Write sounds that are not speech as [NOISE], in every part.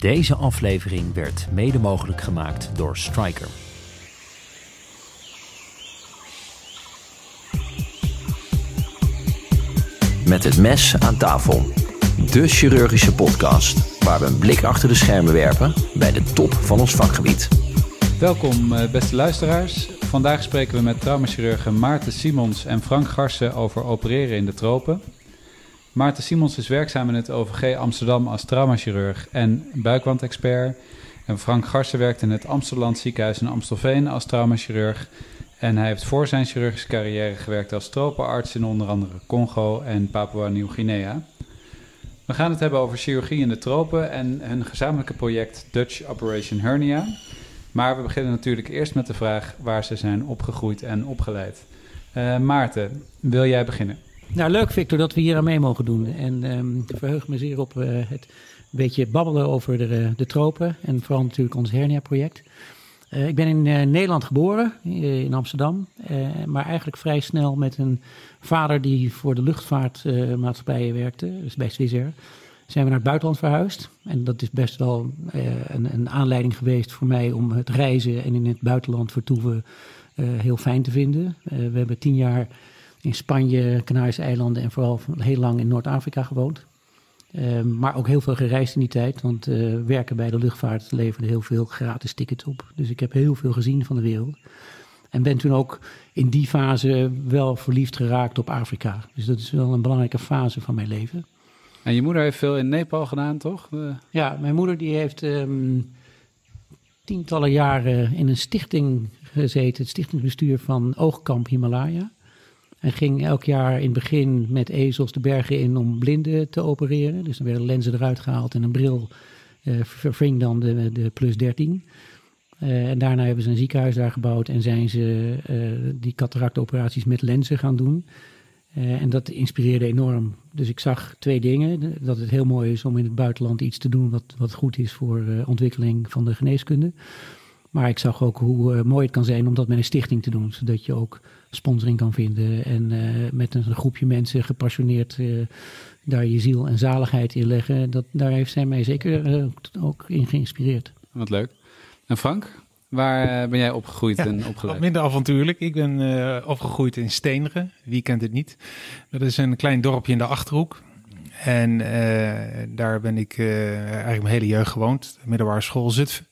Deze aflevering werd mede mogelijk gemaakt door Striker. Met het mes aan tafel. De chirurgische podcast waar we een blik achter de schermen werpen bij de top van ons vakgebied. Welkom eh, beste luisteraars. Vandaag spreken we met traumachirurgen Maarten Simons en Frank Garsen over opereren in de tropen. Maarten Simons is werkzaam in het OVG Amsterdam als traumachirurg en buikwandexpert. En Frank Garsen werkt in het Amsterdam ziekenhuis in Amstelveen als traumachirurg. En hij heeft voor zijn chirurgische carrière gewerkt als tropenarts in onder andere Congo en Papua-Nieuw-Guinea. We gaan het hebben over chirurgie in de tropen en hun gezamenlijke project Dutch Operation Hernia. Maar we beginnen natuurlijk eerst met de vraag waar ze zijn opgegroeid en opgeleid. Uh, Maarten, wil jij beginnen? Nou, leuk Victor dat we hier aan mee mogen doen. En um, verheug me zeer op uh, het beetje babbelen over de, de tropen en vooral natuurlijk ons hernia-project. Uh, ik ben in Nederland geboren, in Amsterdam, maar eigenlijk vrij snel met een vader die voor de luchtvaartmaatschappijen werkte, dus bij Swissair zijn we naar het buitenland verhuisd. En dat is best wel een, een, aanleiding geweest voor mij om het reizen en in het buitenland vertoeven heel fijn te vinden. we hebben tien jaar in Spanje, Canarische eilanden en vooral heel lang in Noord-Afrika gewoond. Uh, maar ook heel veel gereisd in die tijd, want uh, werken bij de luchtvaart leverde heel veel gratis tickets op. Dus ik heb heel veel gezien van de wereld. En ben toen ook in die fase wel verliefd geraakt op Afrika. Dus dat is wel een belangrijke fase van mijn leven. En je moeder heeft veel in Nepal gedaan, toch? De... Ja, mijn moeder die heeft um, tientallen jaren in een stichting gezeten, het stichtingsbestuur van Oogkamp Himalaya. En ging elk jaar in het begin met ezels de bergen in om blinden te opereren. Dus dan werden lenzen eruit gehaald en een bril uh, verving dan de, de plus 13. Uh, en daarna hebben ze een ziekenhuis daar gebouwd en zijn ze uh, die cataractoperaties met lenzen gaan doen. En dat inspireerde enorm. Dus ik zag twee dingen. Dat het heel mooi is om in het buitenland iets te doen wat, wat goed is voor ontwikkeling van de geneeskunde. Maar ik zag ook hoe mooi het kan zijn om dat met een stichting te doen. Zodat je ook sponsoring kan vinden. En uh, met een groepje mensen gepassioneerd uh, daar je ziel en zaligheid in leggen. Dat, daar heeft zij mij zeker uh, ook in geïnspireerd. Wat leuk. En Frank, waar ben jij opgegroeid ja, en opgeleid? Wat minder avontuurlijk. Ik ben opgegroeid in Steenderen. Wie kent het niet? Dat is een klein dorpje in de Achterhoek. En daar ben ik eigenlijk mijn hele jeugd gewoond. Middelbare school Zutphen.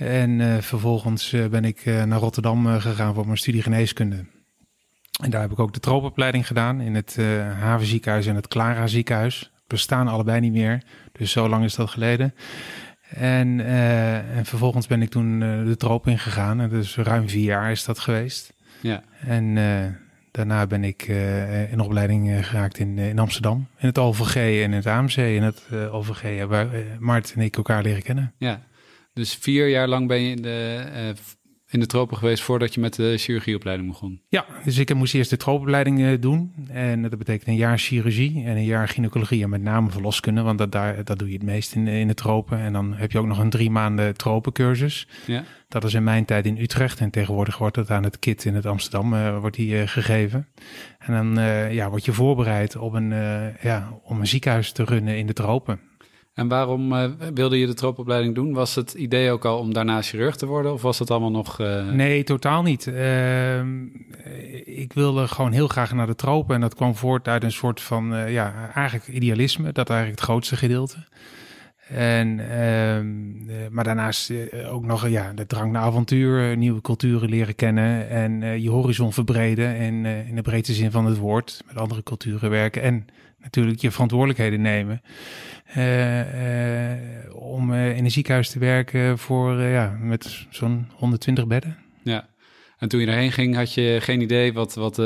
En uh, vervolgens uh, ben ik uh, naar Rotterdam gegaan voor mijn studie geneeskunde. En daar heb ik ook de tropenopleiding gedaan in het Havenziekenhuis en het Clara ziekenhuis. Bestaan allebei niet meer, dus zo lang is dat geleden. En, en vervolgens ben ik toen de tropen ingegaan. En dus ruim vier jaar is dat geweest. Ja. En daarna ben ik in opleiding geraakt in, in Amsterdam. In het OVG en in het AMC. In het OVG hebben Maarten en ik elkaar leren kennen. Ja, dus vier jaar lang ben je in de, uh, in de tropen geweest voordat je met de chirurgieopleiding begon? Ja, dus ik moest eerst de tropenopleiding uh, doen. En dat betekent een jaar chirurgie en een jaar gynaecologie en met name verloskunde. Want dat, daar, dat doe je het meest in, in de tropen. En dan heb je ook nog een drie maanden tropencursus. Ja. Dat is in mijn tijd in Utrecht. En tegenwoordig wordt dat aan het KIT in het Amsterdam uh, wordt die, gegeven. En dan ja, word je voorbereid op een, ja, om een ziekenhuis te runnen in de tropen. En waarom uh, wilde je de troopopleiding doen? Was het idee ook al om daarna chirurg te worden of was het allemaal nog... Uh... Nee, totaal niet. Uh, ik wilde gewoon heel graag naar de tropen en dat kwam voort uit een soort van, eh, ja, eigenlijk idealisme. Dat eigenlijk het grootste gedeelte. En, ehm, maar daarnaast ook nog ja, de drang naar avontuur, nieuwe culturen leren kennen en je horizon verbreden en in de breedste zin van het woord met andere culturen werken en natuurlijk je verantwoordelijkheden nemen. Uh, uh, om uh, in een ziekenhuis te werken voor, ja, met zo'n 120 bedden. Ja, en toen je erheen ging had je geen idee wat, wat,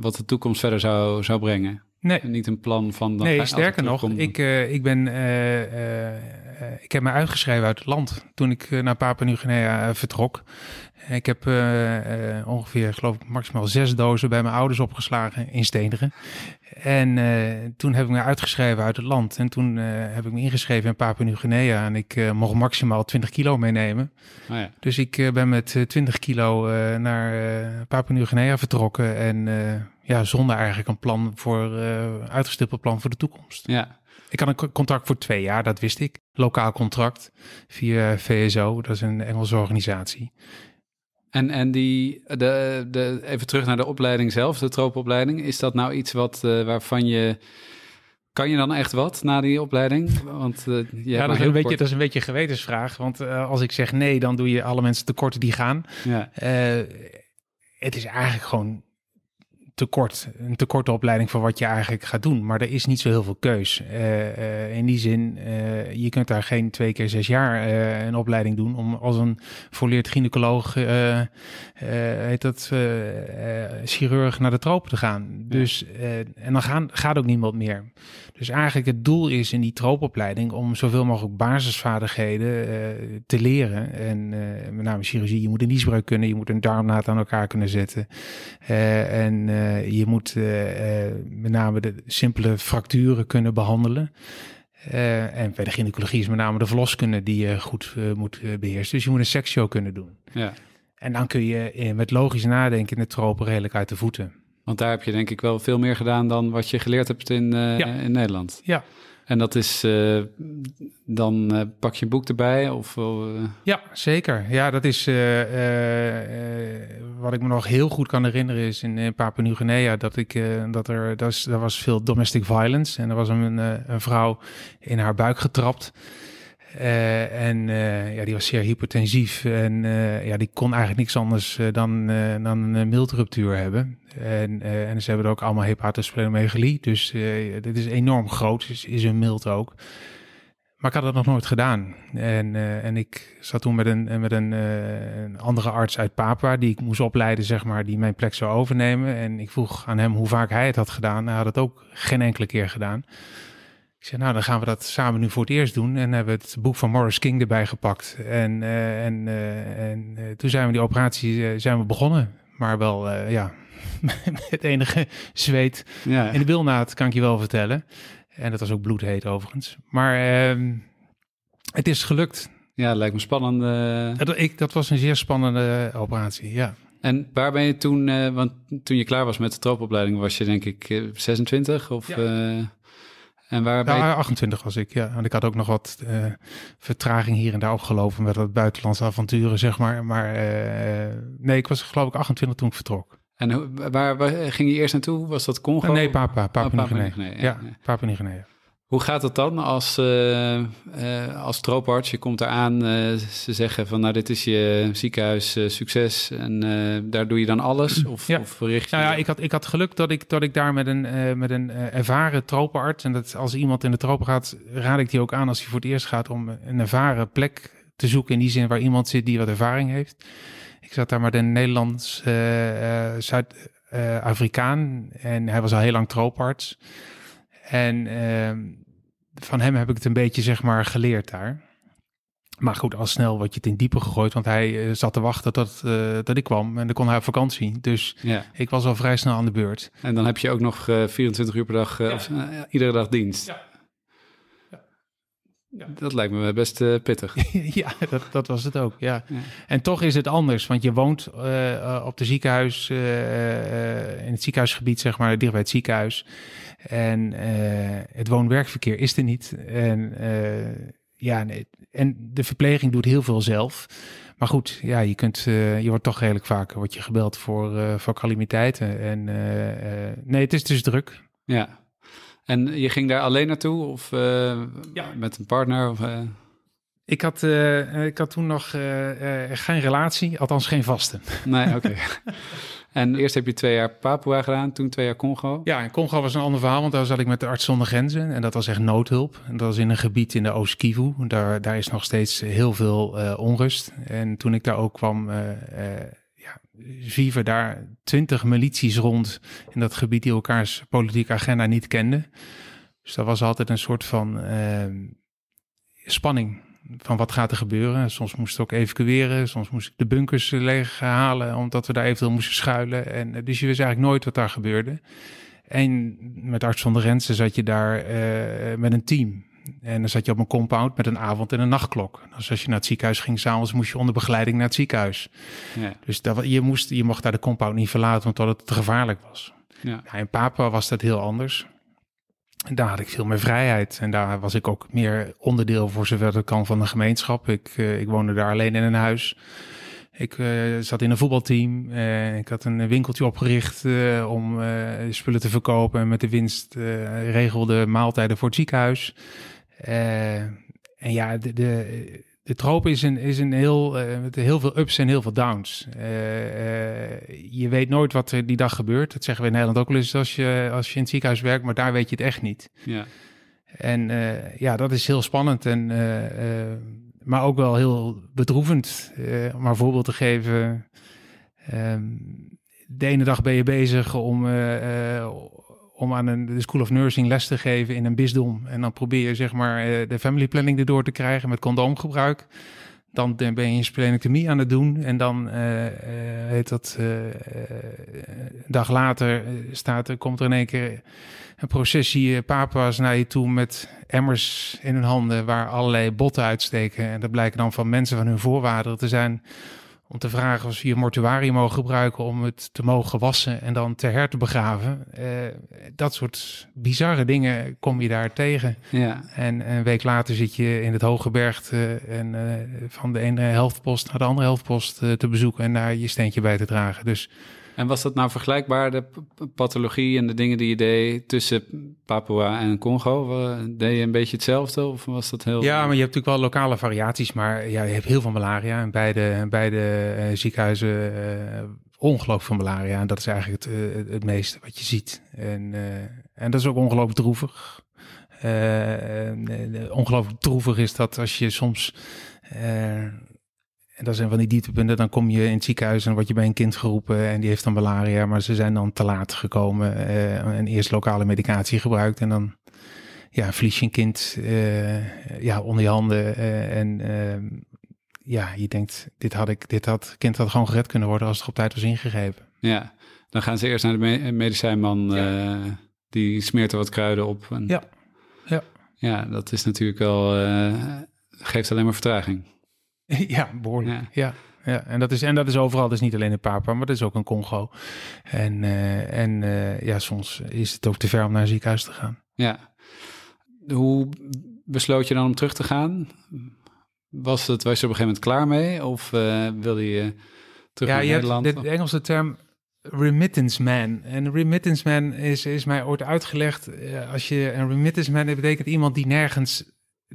wat de toekomst verder zou, zou brengen? Nee. niet een plan van... nee, sterker nog, ik, ik ben... ik heb me uitgeschreven uit het land toen ik naar Papua-Nieuw-Guinea vertrok. Ik heb uh, uh, ongeveer, geloof ik, maximaal zes dozen bij mijn ouders opgeslagen in Steenderen. En uh, toen heb ik me uitgeschreven uit het land. En toen heb ik me ingeschreven in Papua-Nieuw-Guinea. En ik mocht maximaal 20 kilo meenemen. Oh ja. Dus ik ben met 20 kilo naar Papua-Nieuw-Guinea vertrokken. En ja, zonder eigenlijk een plan voor, uitgestippeld plan voor de toekomst. Ja. Ik had een contract voor twee jaar, dat wist ik. Lokaal contract via VSO, dat is een Engelse organisatie. En, en die, de, de, even terug naar de opleiding zelf, de tropenopleiding. Is dat nou iets wat, uh, waarvan je... Kan je dan echt wat na die opleiding? Want, uh, ja, dat is, een beetje, dat is een beetje een gewetensvraag. Want uh, als ik zeg nee, dan doe je alle mensen tekort die gaan. Ja. het is eigenlijk gewoon tekort. Een tekorte opleiding voor wat je eigenlijk gaat doen. Maar er is niet zo heel veel keus. Uh, uh, in die zin, uh, je kunt daar geen twee keer zes jaar een opleiding doen om als een volleerd gynaecoloog, heet dat, chirurg naar de tropen te gaan. Dus, en dan gaan, gaat ook niemand meer. Dus eigenlijk het doel is in die troopopleiding om zoveel mogelijk basisvaardigheden te leren. En met name chirurgie, je moet een niesbreuk kunnen, je moet een darmnaad aan elkaar kunnen zetten. en je moet uh, met name de simpele fracturen kunnen behandelen. Uh, en bij de gynaecologie is met name de verloskunde die je goed moet beheersen. Dus je moet een seksshow kunnen doen. Ja. En dan kun je met logisch nadenken de tropen redelijk uit de voeten. Want daar heb je denk ik wel veel meer gedaan dan wat je geleerd hebt in, ja. in Nederland. Ja, en dat is, uh, dan uh, pak je een boek erbij? Of, uh... Ja, zeker. Ja, dat is wat ik me nog heel goed kan herinneren is in, Papua Nieuw-Guinea dat ik dat er dat, was veel domestic violence en er was een, een vrouw in haar buik getrapt. Uh, en uh, ja, die was zeer hypertensief en uh, ja, die kon eigenlijk niks anders dan, dan een mildruptuur hebben. En, en ze hebben er ook allemaal hepatosplenomegalie, dus dit is enorm groot, is, is een mild ook. Maar ik had dat nog nooit gedaan. En, en ik zat toen met een, met een, een, andere arts uit Papua, die ik moest opleiden, zeg maar, die mijn plek zou overnemen. En ik vroeg aan hem hoe vaak hij het had gedaan. Hij had het ook geen enkele keer gedaan. Ik zei, nou, dan gaan we dat samen nu voor het eerst doen. En hebben het boek van Morris King erbij gepakt. En, uh, en, uh, en uh, toen zijn we die operatie zijn we begonnen. Maar wel, ja, [LAUGHS] met enige zweet ja. in de bilnaad, kan ik je wel vertellen. En dat was ook bloedheet overigens. Maar ehm, het is gelukt. Ja, lijkt me spannend. Dat, ik, dat was een zeer spannende operatie, ja. En waar ben je toen, want toen je klaar was met de troopopleiding, was je denk ik 26 of... Ja. En waar ja, 28 was ik, ja. Want ik had ook nog wat uh, vertraging hier en daar opgelopen met dat buitenlandse avonturen, zeg maar. Maar uh, nee, ik was geloof ik 28 toen ik vertrok. En waar, waar, ging je eerst naartoe? Was dat Congo? Nee, Papa, Papa oh, Nieuw-Guinea. Ja, ja, Papa Nieuw-Guinea. Hoe gaat het dan als, uh, uh, als trooparts? Je komt eraan, uh, ze zeggen van nou dit is je ziekenhuis succes en daar doe je dan alles? Of, ja. of richt je... Nou ja, ik had, ik had geluk dat ik, dat ik daar met een, met een ervaren tropenarts... en dat als iemand in de tropen gaat, raad ik die ook aan als hij voor het eerst gaat... om een ervaren plek te zoeken in die zin waar iemand zit die wat ervaring heeft. Ik zat daar met een Nederlands Zuid-Afrikaan en hij was al heel lang trooparts... En ehm, van hem heb ik het een beetje, zeg maar, geleerd daar. Maar goed, al snel word je het in diepe gegooid, want hij uh, zat te wachten tot, uh, dat ik kwam en dan kon hij op vakantie. Dus ja. ik was al vrij snel aan de beurt. En dan heb je ook nog uh, eh, 24 uur per dag, ja. of iedere dag dienst. Ja. Ja. Dat lijkt me best pittig. [LAUGHS] ja, dat, dat, was het ook. Ja. En toch is het anders, want je woont op de ziekenhuis, in het ziekenhuisgebied, zeg maar, dicht bij het ziekenhuis. En het woon-werkverkeer is er niet. En, ja, nee, en de verpleging doet heel veel zelf. Maar goed, ja, je, kunt, je wordt toch redelijk vaak wordt je gebeld voor, voor calamiteiten. En nee, het is dus druk. Ja, en je ging daar alleen naartoe of uh, ja. met een partner? Of, uh... Ik, had, uh, ik had toen nog geen relatie, althans geen vaste. Nee, oké. [LAUGHS] en eerst heb je twee jaar Papua gedaan, toen twee jaar Congo. Ja, en Congo was een ander verhaal, want daar zat ik met de arts zonder grenzen. En dat was echt noodhulp. En dat was in een gebied in de Oost-Kivu. Daar, daar is nog steeds heel veel onrust. En toen ik daar ook kwam ja, zwieven daar twintig milities rond in dat gebied die elkaars politieke agenda niet kenden. Dus dat was altijd een soort van uh, spanning van wat gaat er gebeuren. Soms moest ik ook evacueren, soms moest ik de bunkers leeg halen omdat we daar eventueel moesten schuilen. En dus je wist eigenlijk nooit wat daar gebeurde. En met Arts van de Rensen zat je daar uh, met een team. En dan zat je op een compound met een avond- en een nachtklok. Dus als je naar het ziekenhuis ging s'avonds, moest je onder begeleiding naar het ziekenhuis. Ja. Dus dat, je, moest, je mocht daar de compound niet verlaten, omdat het te gevaarlijk was. Ja. Nou, in Papua was dat heel anders. Daar had ik veel meer vrijheid. En daar was ik ook meer onderdeel, voor zover dat kan, van de gemeenschap. Ik, uh, ik woonde daar alleen in een huis. Ik uh, zat in een voetbalteam. Uh, ik had een winkeltje opgericht om spullen te verkopen. En met de winst regelde maaltijden voor het ziekenhuis. en ja, de, de, de troop is een, is een heel, met heel veel ups en heel veel downs. je weet nooit wat er die dag gebeurt. Dat zeggen we in Nederland ook wel eens als je, als je in het ziekenhuis werkt. Maar daar weet je het echt niet. Ja. En ja, dat is heel spannend. En maar ook wel heel bedroevend. Uh, om een voorbeeld te geven. Um, de ene dag ben je bezig om, uh, uh, om aan een, de School of Nursing les te geven in een bisdom. En dan probeer je zeg maar de family planning erdoor te krijgen met condoomgebruik. Dan ben je splenectomie aan het doen. En dan heet dat een dag later staat, komt er in één keer een processie papa's naar je toe met emmers in hun handen waar allerlei botten uitsteken. En dat blijken dan van mensen van hun voorwaarden te zijn om te vragen of ze je mortuarium mogen gebruiken om het te mogen wassen en dan ter her te begraven. Uh, dat soort bizarre dingen kom je daar tegen. Ja. En een week later zit je in het Hoge Berg en uh, van de ene helftpost naar de andere helftpost uh, te bezoeken en daar je steentje bij te dragen. Dus en was dat nou vergelijkbaar, de pathologie en de dingen die je deed tussen Papua en Congo? Deed je een beetje hetzelfde of was dat heel... Ja, maar je hebt natuurlijk wel lokale variaties, maar ja, je hebt heel veel malaria. En beide, beide uh, ziekenhuizen uh, ongelooflijk veel malaria. En dat is eigenlijk het, uh, het meeste wat je ziet. En, en dat is ook ongelooflijk droevig. ongelooflijk droevig is dat als je soms en dat zijn van die dieptepunten. Dan kom je in het ziekenhuis en word je bij een kind geroepen en die heeft dan malaria, maar ze zijn dan te laat gekomen uh, en eerst lokale medicatie gebruikt en dan ja, verlies je een kind uh, ja, onder je handen uh, en ehm, ja, je denkt, dit had ik, dit had kind had gewoon gered kunnen worden als het op tijd was ingegrepen. Ja, dan gaan ze eerst naar de medicijnman, ja. die smeert er wat kruiden op. En, ja. ja. Ja, dat is natuurlijk wel, geeft alleen maar vertraging. [LAUGHS] ja, behoorlijk. Ja. ja. en, dat is, en dat is overal, dus niet alleen in Papua, maar dat is ook in Congo. En, uh, en uh, ja, soms is het ook te ver om naar een ziekenhuis te gaan. Ja. Hoe besloot je dan om terug te gaan? Was, het, was je op een gegeven moment klaar mee? Of uh, wilde je terug ja, naar je Nederland? Hebt de, de Engelse term remittance man. En remittance man is, is mij ooit uitgelegd. Als je een remittance man, dat betekent iemand die nergens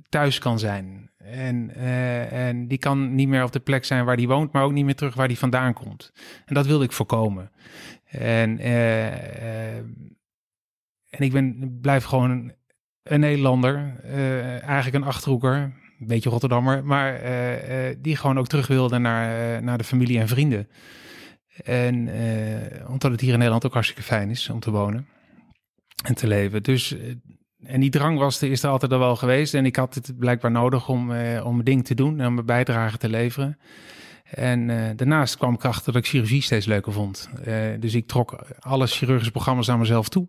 thuis kan zijn. En, uh, en die kan niet meer op de plek zijn waar die woont, maar ook niet meer terug waar die vandaan komt. En dat wilde ik voorkomen. En, uh, uh, en ik ben, blijf gewoon een Nederlander, eigenlijk een achterhoeker, een beetje Rotterdammer, maar die gewoon ook terug wilde naar, naar de familie en vrienden. En omdat het hier in Nederland ook hartstikke fijn is om te wonen en te leven. Dus en die drang was er, is er altijd al wel geweest. En ik had het blijkbaar nodig om, eh, om mijn ding te doen en om mijn bijdrage te leveren. En uh, daarnaast kwam ik achter dat ik chirurgie steeds leuker vond. Uh, dus ik trok alle chirurgische programma's naar mezelf toe.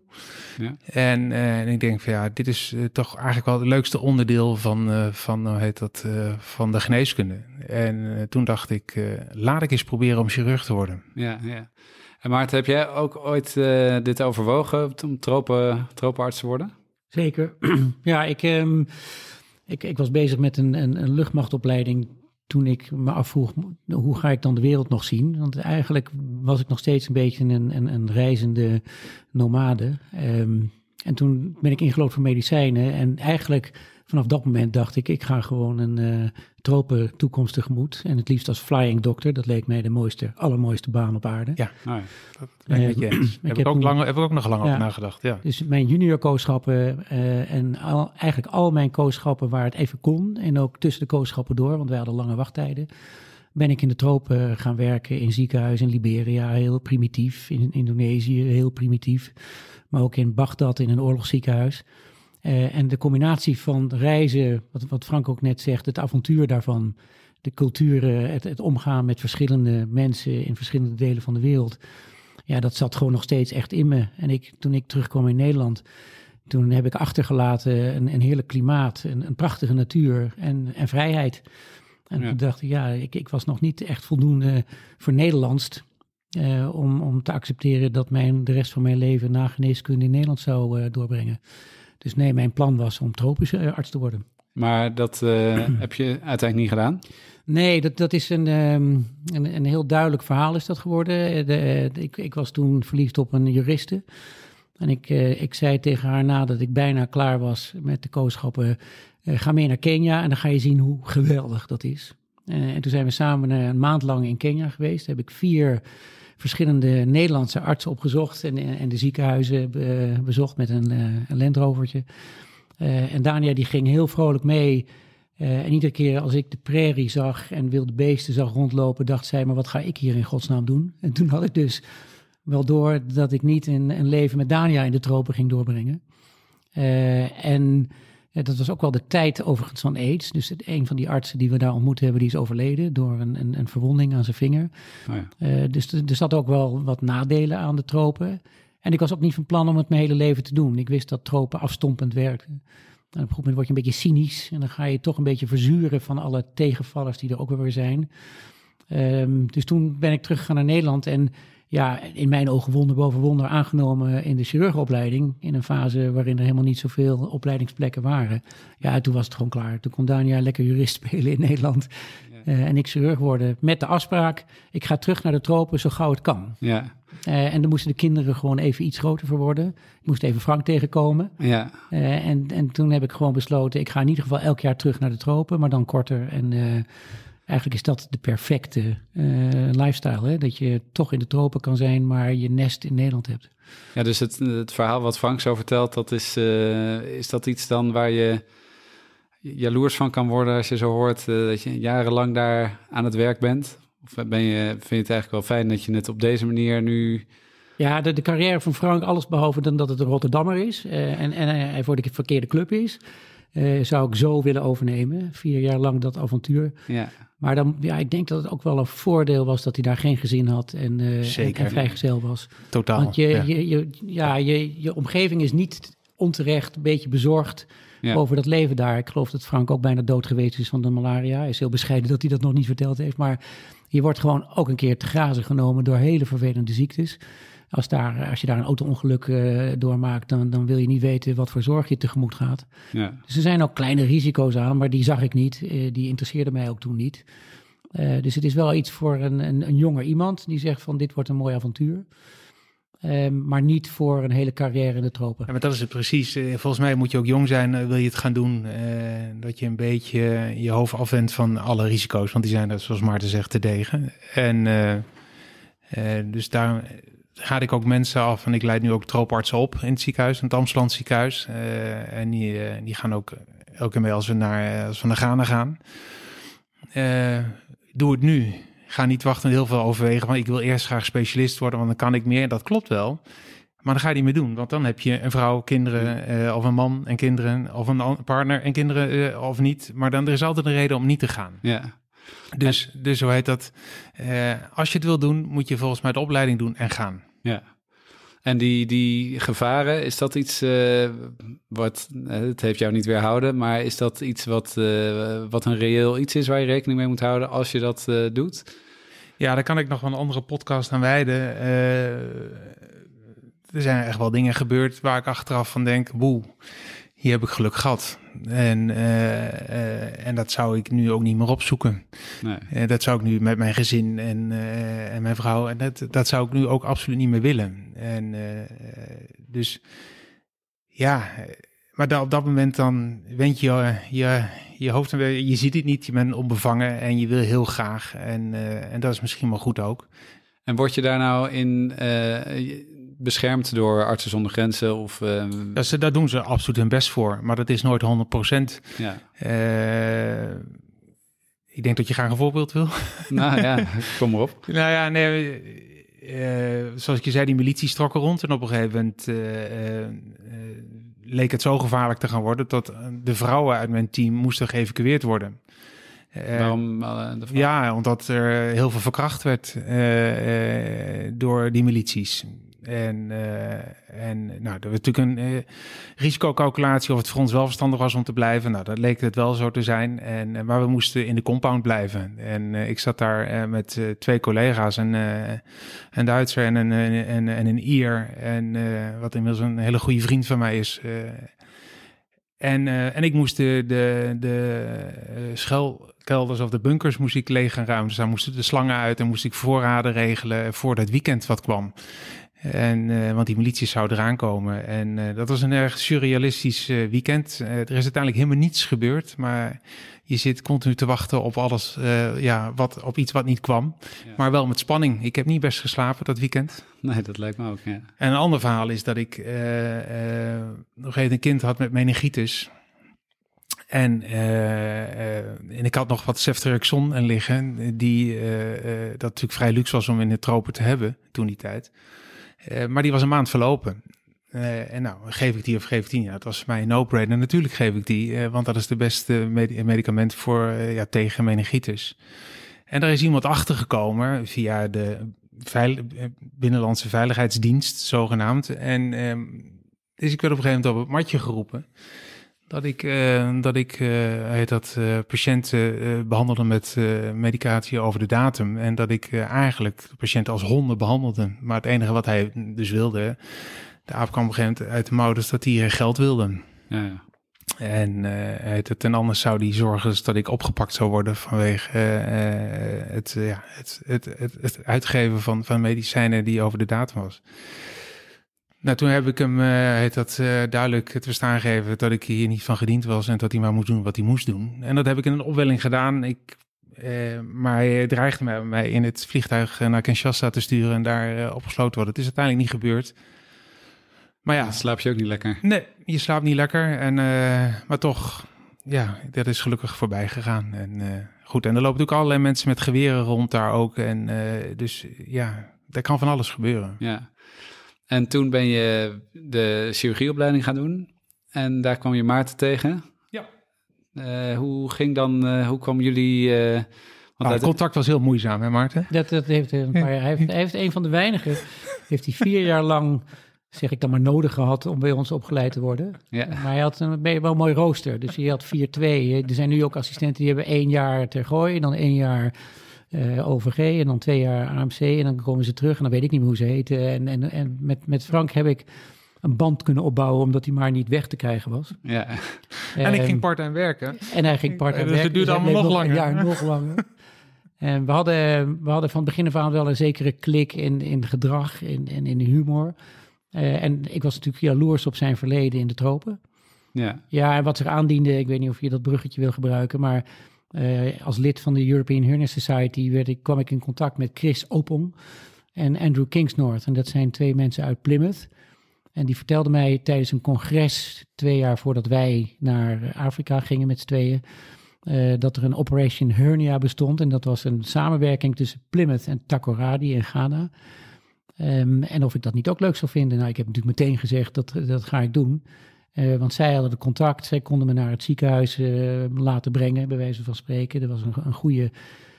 Ja. En, en ik denk van ja, dit is toch eigenlijk wel het leukste onderdeel van, van, hoe heet dat, van de geneeskunde. En toen dacht ik, laat ik eens proberen om chirurg te worden. Ja, ja. En Maarten, heb jij ook ooit dit overwogen om tropen, tropenarts te worden? Zeker. [CLEARS THROAT] ja, ik, um, ik, ik was bezig met een, een, een, luchtmachtopleiding toen ik me afvroeg, hoe ga ik dan de wereld nog zien? Want eigenlijk was ik nog steeds een beetje een, een, een reizende nomade. Um, en toen ben ik ingelopen voor medicijnen en eigenlijk vanaf dat moment dacht ik, ik ga gewoon een uh, tropen toekomst tegemoet. En het liefst als flying doctor. Dat leek mij de mooiste, allermooiste baan op aarde. Ja, nou, dat uh, ik, heb, ik heb, ook lang, heb ik ook nog lang ja, over nagedacht. Ja. Dus mijn junior kooschappen uh, en al, eigenlijk al mijn kooschappen waar het even kon. En ook tussen de kooschappen door, want wij hadden lange wachttijden. Ben ik in de tropen gaan werken in ziekenhuizen in Liberia, heel primitief. In Indonesië, heel primitief. Maar ook in Bagdad in een oorlogsziekenhuis. Uh, en de combinatie van reizen, wat, wat Frank ook net zegt, het avontuur daarvan, de culturen, het, het, omgaan met verschillende mensen in verschillende delen van de wereld. Ja, dat zat gewoon nog steeds echt in me. En ik, toen ik terugkwam in Nederland, toen heb ik achtergelaten een, een heerlijk klimaat, een, een prachtige natuur en, en vrijheid. En ja. toen dacht ik, ja, ik, ik was nog niet echt voldoende voor Nederlands. Uh, om, om te accepteren dat mijn, de rest van mijn leven na geneeskunde in Nederland zou uh, doorbrengen. Dus nee, mijn plan was om tropische arts te worden. Maar dat [CLEARS THROAT] heb je uiteindelijk niet gedaan? Nee, dat, dat is een, ehm, een, een, heel duidelijk verhaal is dat geworden. De, ik, ik, was toen verliefd op een juriste. En ik, ik zei tegen haar nadat ik bijna klaar was met de kooschappen... ga mee naar Kenia en dan ga je zien hoe geweldig dat is. en toen zijn we samen een maand lang in Kenia geweest. heb ik vier verschillende Nederlandse artsen opgezocht en, en de ziekenhuizen bezocht met een, een landrovertje. en Dania die ging heel vrolijk mee uh, en iedere keer als ik de prairie zag en wilde beesten zag rondlopen, dacht zij, maar wat ga ik hier in godsnaam doen? En toen had ik dus wel door dat ik niet een, een leven met Dania in de tropen ging doorbrengen. En uh, dat was ook wel de tijd overigens van AIDS. Dus het, een van die artsen die we daar ontmoet hebben, die is overleden door een, een, een verwonding aan zijn vinger. Oh ja. dus er zat ook wel wat nadelen aan de tropen. En ik was ook niet van plan om het mijn hele leven te doen. Ik wist dat tropen afstompend werkten. En op een moment word je een beetje cynisch en dan ga je toch een beetje verzuren van alle tegenvallers die er ook weer zijn. Um, dus toen ben ik teruggegaan naar Nederland en ja, in mijn ogen wonder boven wonder aangenomen in de chirurgopleiding. In een fase waarin er helemaal niet zoveel opleidingsplekken waren. Ja, toen was het gewoon klaar. Toen kon Dania lekker jurist [LAUGHS] spelen in Nederland. Ja. Uh, en ik chirurg worden met de afspraak, ik ga terug naar de tropen zo gauw het kan. Ja. Uh, en dan moesten de kinderen gewoon even iets groter voor worden. Ik moest even Frank tegenkomen. Ja. Uh, en, en toen heb ik gewoon besloten, ik ga in ieder geval elk jaar terug naar de tropen, maar dan korter. En eigenlijk is dat de perfecte lifestyle. Hè? Dat je toch in de tropen kan zijn, maar je nest in Nederland hebt. Ja, dus het, het verhaal wat Frank zo vertelt, dat is, is dat iets dan waar je jaloers van kan worden als je zo hoort dat je jarenlang daar aan het werk bent? Of ben je, vind je het eigenlijk wel fijn dat je het op deze manier nu... Ja, de, de carrière van Frank, alles behalve dan dat het een Rotterdammer is uh, en, en hij voor de verkeerde club is, uh, zou ik zo willen overnemen. Vier jaar lang dat avontuur. Ja. Maar dan, ja, ik denk dat het ook wel een voordeel was dat hij daar geen gezin had en, uh, Zeker. en, en vrijgezel was. Totaal. Want je, ja. Je, je, ja, je, je omgeving is niet onterecht een beetje bezorgd ja. over dat leven daar. Ik geloof dat Frank ook bijna dood geweest is van de malaria. Hij is heel bescheiden dat hij dat nog niet verteld heeft. Maar je wordt gewoon ook een keer te grazen genomen door hele vervelende ziektes. Als, daar, als je daar een auto-ongeluk uh, doormaakt, dan, dan wil je niet weten wat voor zorg je tegemoet gaat. Ja. Dus er zijn ook kleine risico's aan, maar die zag ik niet. Uh, die interesseerde mij ook toen niet. Uh, dus het is wel iets voor een, een, een jonger iemand die zegt van dit wordt een mooi avontuur. Um, maar niet voor een hele carrière in de tropen. Ja, maar dat is het precies. Volgens mij moet je ook jong zijn, uh, wil je het gaan doen. Uh, dat je een beetje je hoofd afwendt van alle risico's. Want die zijn er, zoals Maarten zegt, te degen. En dus daar ga ik ook mensen af. En ik leid nu ook troopartsen op in het ziekenhuis, in het Amsterdam ziekenhuis. en die, die gaan ook elke keer mee als we naar, als we naar Ghana gaan. doe het nu ga niet wachten en heel veel overwegen. Maar ik wil eerst graag specialist worden, want dan kan ik meer. Dat klopt wel. Maar dan ga je niet meer doen. Want dan heb je een vrouw, kinderen, of een man en kinderen, of een partner en kinderen, of niet. Maar dan er is altijd een reden om niet te gaan. Ja. Dus, dus hoe heet dat? Uh, als je het wil doen, moet je volgens mij de opleiding doen en gaan. Ja. En die, die gevaren, is dat iets uh, wat, het heeft jou niet weerhouden, maar is dat iets wat, uh, wat een reëel iets is waar je rekening mee moet houden als je dat doet? Ja, daar kan ik nog wel een andere podcast aan wijden. er zijn echt wel dingen gebeurd waar ik achteraf van denk, boe, hier heb ik geluk gehad. En, uh, uh, en dat zou ik nu ook niet meer opzoeken. Nee. Uh, dat zou ik nu met mijn gezin en, en mijn vrouw. En dat, dat zou ik nu ook absoluut niet meer willen. En dus ja, maar da, op dat moment dan wend je je, je hoofd en je ziet het niet, je bent onbevangen en je wil heel graag. En, en dat is misschien wel goed ook. En word je daar nou in beschermd door Artsen zonder Grenzen? Of, uh... ja, ze, daar doen ze absoluut hun best voor, maar dat is nooit 100%. Ja. Uh, ik denk dat je graag een voorbeeld wil. [LAUGHS] Nou ja, kom maar op. [LAUGHS] nou ja, nee, uh, zoals ik je zei, die milities trokken rond en op een gegeven moment leek het zo gevaarlijk te gaan worden dat de vrouwen uit mijn team moesten geëvacueerd worden. Waarom? ja, omdat er heel veel verkracht werd door die milities. En, uh, en nou, er was natuurlijk een uh, risicocalculatie of het voor ons wel verstandig was om te blijven. Nou, dat leek het wel zo te zijn. En, uh, maar we moesten in de compound blijven. En ik zat daar met twee collega's, een, een Duitser en een, en, en een Ier. En wat inmiddels een hele goede vriend van mij is. En, en ik moest de, de, de schuilkelders of de bunkers moest ik leeg gaan ruimen. Dus daar moesten de slangen uit en moest ik voorraden regelen voor dat weekend wat kwam. En, uh, want die milities zouden eraan komen. En uh, dat was een erg surrealistisch uh, weekend. er is uiteindelijk helemaal niets gebeurd. Maar je zit continu te wachten op alles, ja, wat, op iets wat niet kwam. Ja. Maar wel met spanning. Ik heb niet best geslapen dat weekend. Nee, dat lijkt me ook, ja. En een ander verhaal is dat ik nog even een kind had met meningitis. En, en ik had nog wat ceftriaxon en liggen. Die dat natuurlijk vrij luxe was om in de tropen te hebben toen die tijd. Uh, maar die was een maand verlopen. Uh, en nou, geef ik die of geef ik die? Ja, het was voor mij een no-brainer. Natuurlijk geef ik die, uh, want dat is de beste med medicament voor, ja, tegen meningitis. En daar is iemand achter gekomen via de Binnenlandse Veiligheidsdienst, zogenaamd. En dus ik werd op een gegeven moment op het matje geroepen dat ik, uh, dat ik uh, dat, uh, patiënten behandelde met medicatie over de datum. En dat ik eigenlijk de patiënten als honden behandelde. Maar het enige wat hij dus wilde, de aap kwam op een gegeven moment uit de mouw, dus dat hij geld wilde. Ja, ja. En het, en anders zou die zorgen dus dat ik opgepakt zou worden vanwege het, ja, het, het, het, het, uitgeven van, van medicijnen die over de datum was. Nou, toen heb ik hem, uh, heet dat, uh, duidelijk te verstaan gegeven dat ik hier niet van gediend was en dat hij maar moest doen wat hij moest doen. En dat heb ik in een opwelling gedaan. Ik, uh, maar hij dreigde mij, mij in het vliegtuig naar Kinshasa te sturen en daar opgesloten worden. Het is uiteindelijk niet gebeurd. Maar ja. Dan slaap je ook niet lekker? Nee, je slaapt niet lekker. En, maar toch, ja, dat is gelukkig voorbij gegaan. En goed, en er lopen ook allerlei mensen met geweren rond daar ook. En dus ja, er kan van alles gebeuren. Ja. En toen ben je de chirurgieopleiding gaan doen. En daar kwam je Maarten tegen. Ja. Uh, hoe ging dan, uh, hoe kwam jullie... Uh, want ah, het contact was heel moeizaam, hè Maarten? Dat, dat heeft een paar jaar. Hij heeft, hij heeft een van de weinigen, heeft hij vier jaar lang, zeg ik dan maar, nodig gehad om bij ons opgeleid te worden. Ja. Maar hij had een wel een mooi rooster. Dus hij had vier twee. Er zijn nu ook assistenten die hebben één jaar ter gooi, dan één jaar uh, OVG en dan twee jaar AMC en dan komen ze terug en dan weet ik niet meer hoe ze heten. En, en, en met, met Frank heb ik een band kunnen opbouwen omdat hij maar niet weg te krijgen was. Ja. en ik ging part-time werken. En hij ging part-time dus werken. Dus het duurde allemaal nog, langer. Ja, nog langer. [LAUGHS] En we hadden, we hadden van het begin af aan wel een zekere klik in, in gedrag en in, in, humor. Uh, en ik was natuurlijk jaloers op zijn verleden in de tropen. Ja. ja, en wat zich aandiende, ik weet niet of je dat bruggetje wil gebruiken, maar uh, als lid van de European Hernia Society werd ik, kwam ik in contact met Chris Opong en Andrew Kingsnorth. En dat zijn twee mensen uit Plymouth. En die vertelden mij tijdens een congres, twee jaar voordat wij naar Afrika gingen met z'n tweeën, uh, dat er een Operation Hernia bestond. En dat was een samenwerking tussen Plymouth en Takoradi in Ghana. Um, en of ik dat niet ook leuk zou vinden. Nou, ik heb natuurlijk meteen gezegd dat dat ga ik doen. Uh, want zij hadden de contact, zij konden me naar het ziekenhuis uh, laten brengen, bij wijze van spreken. Er was een, een goede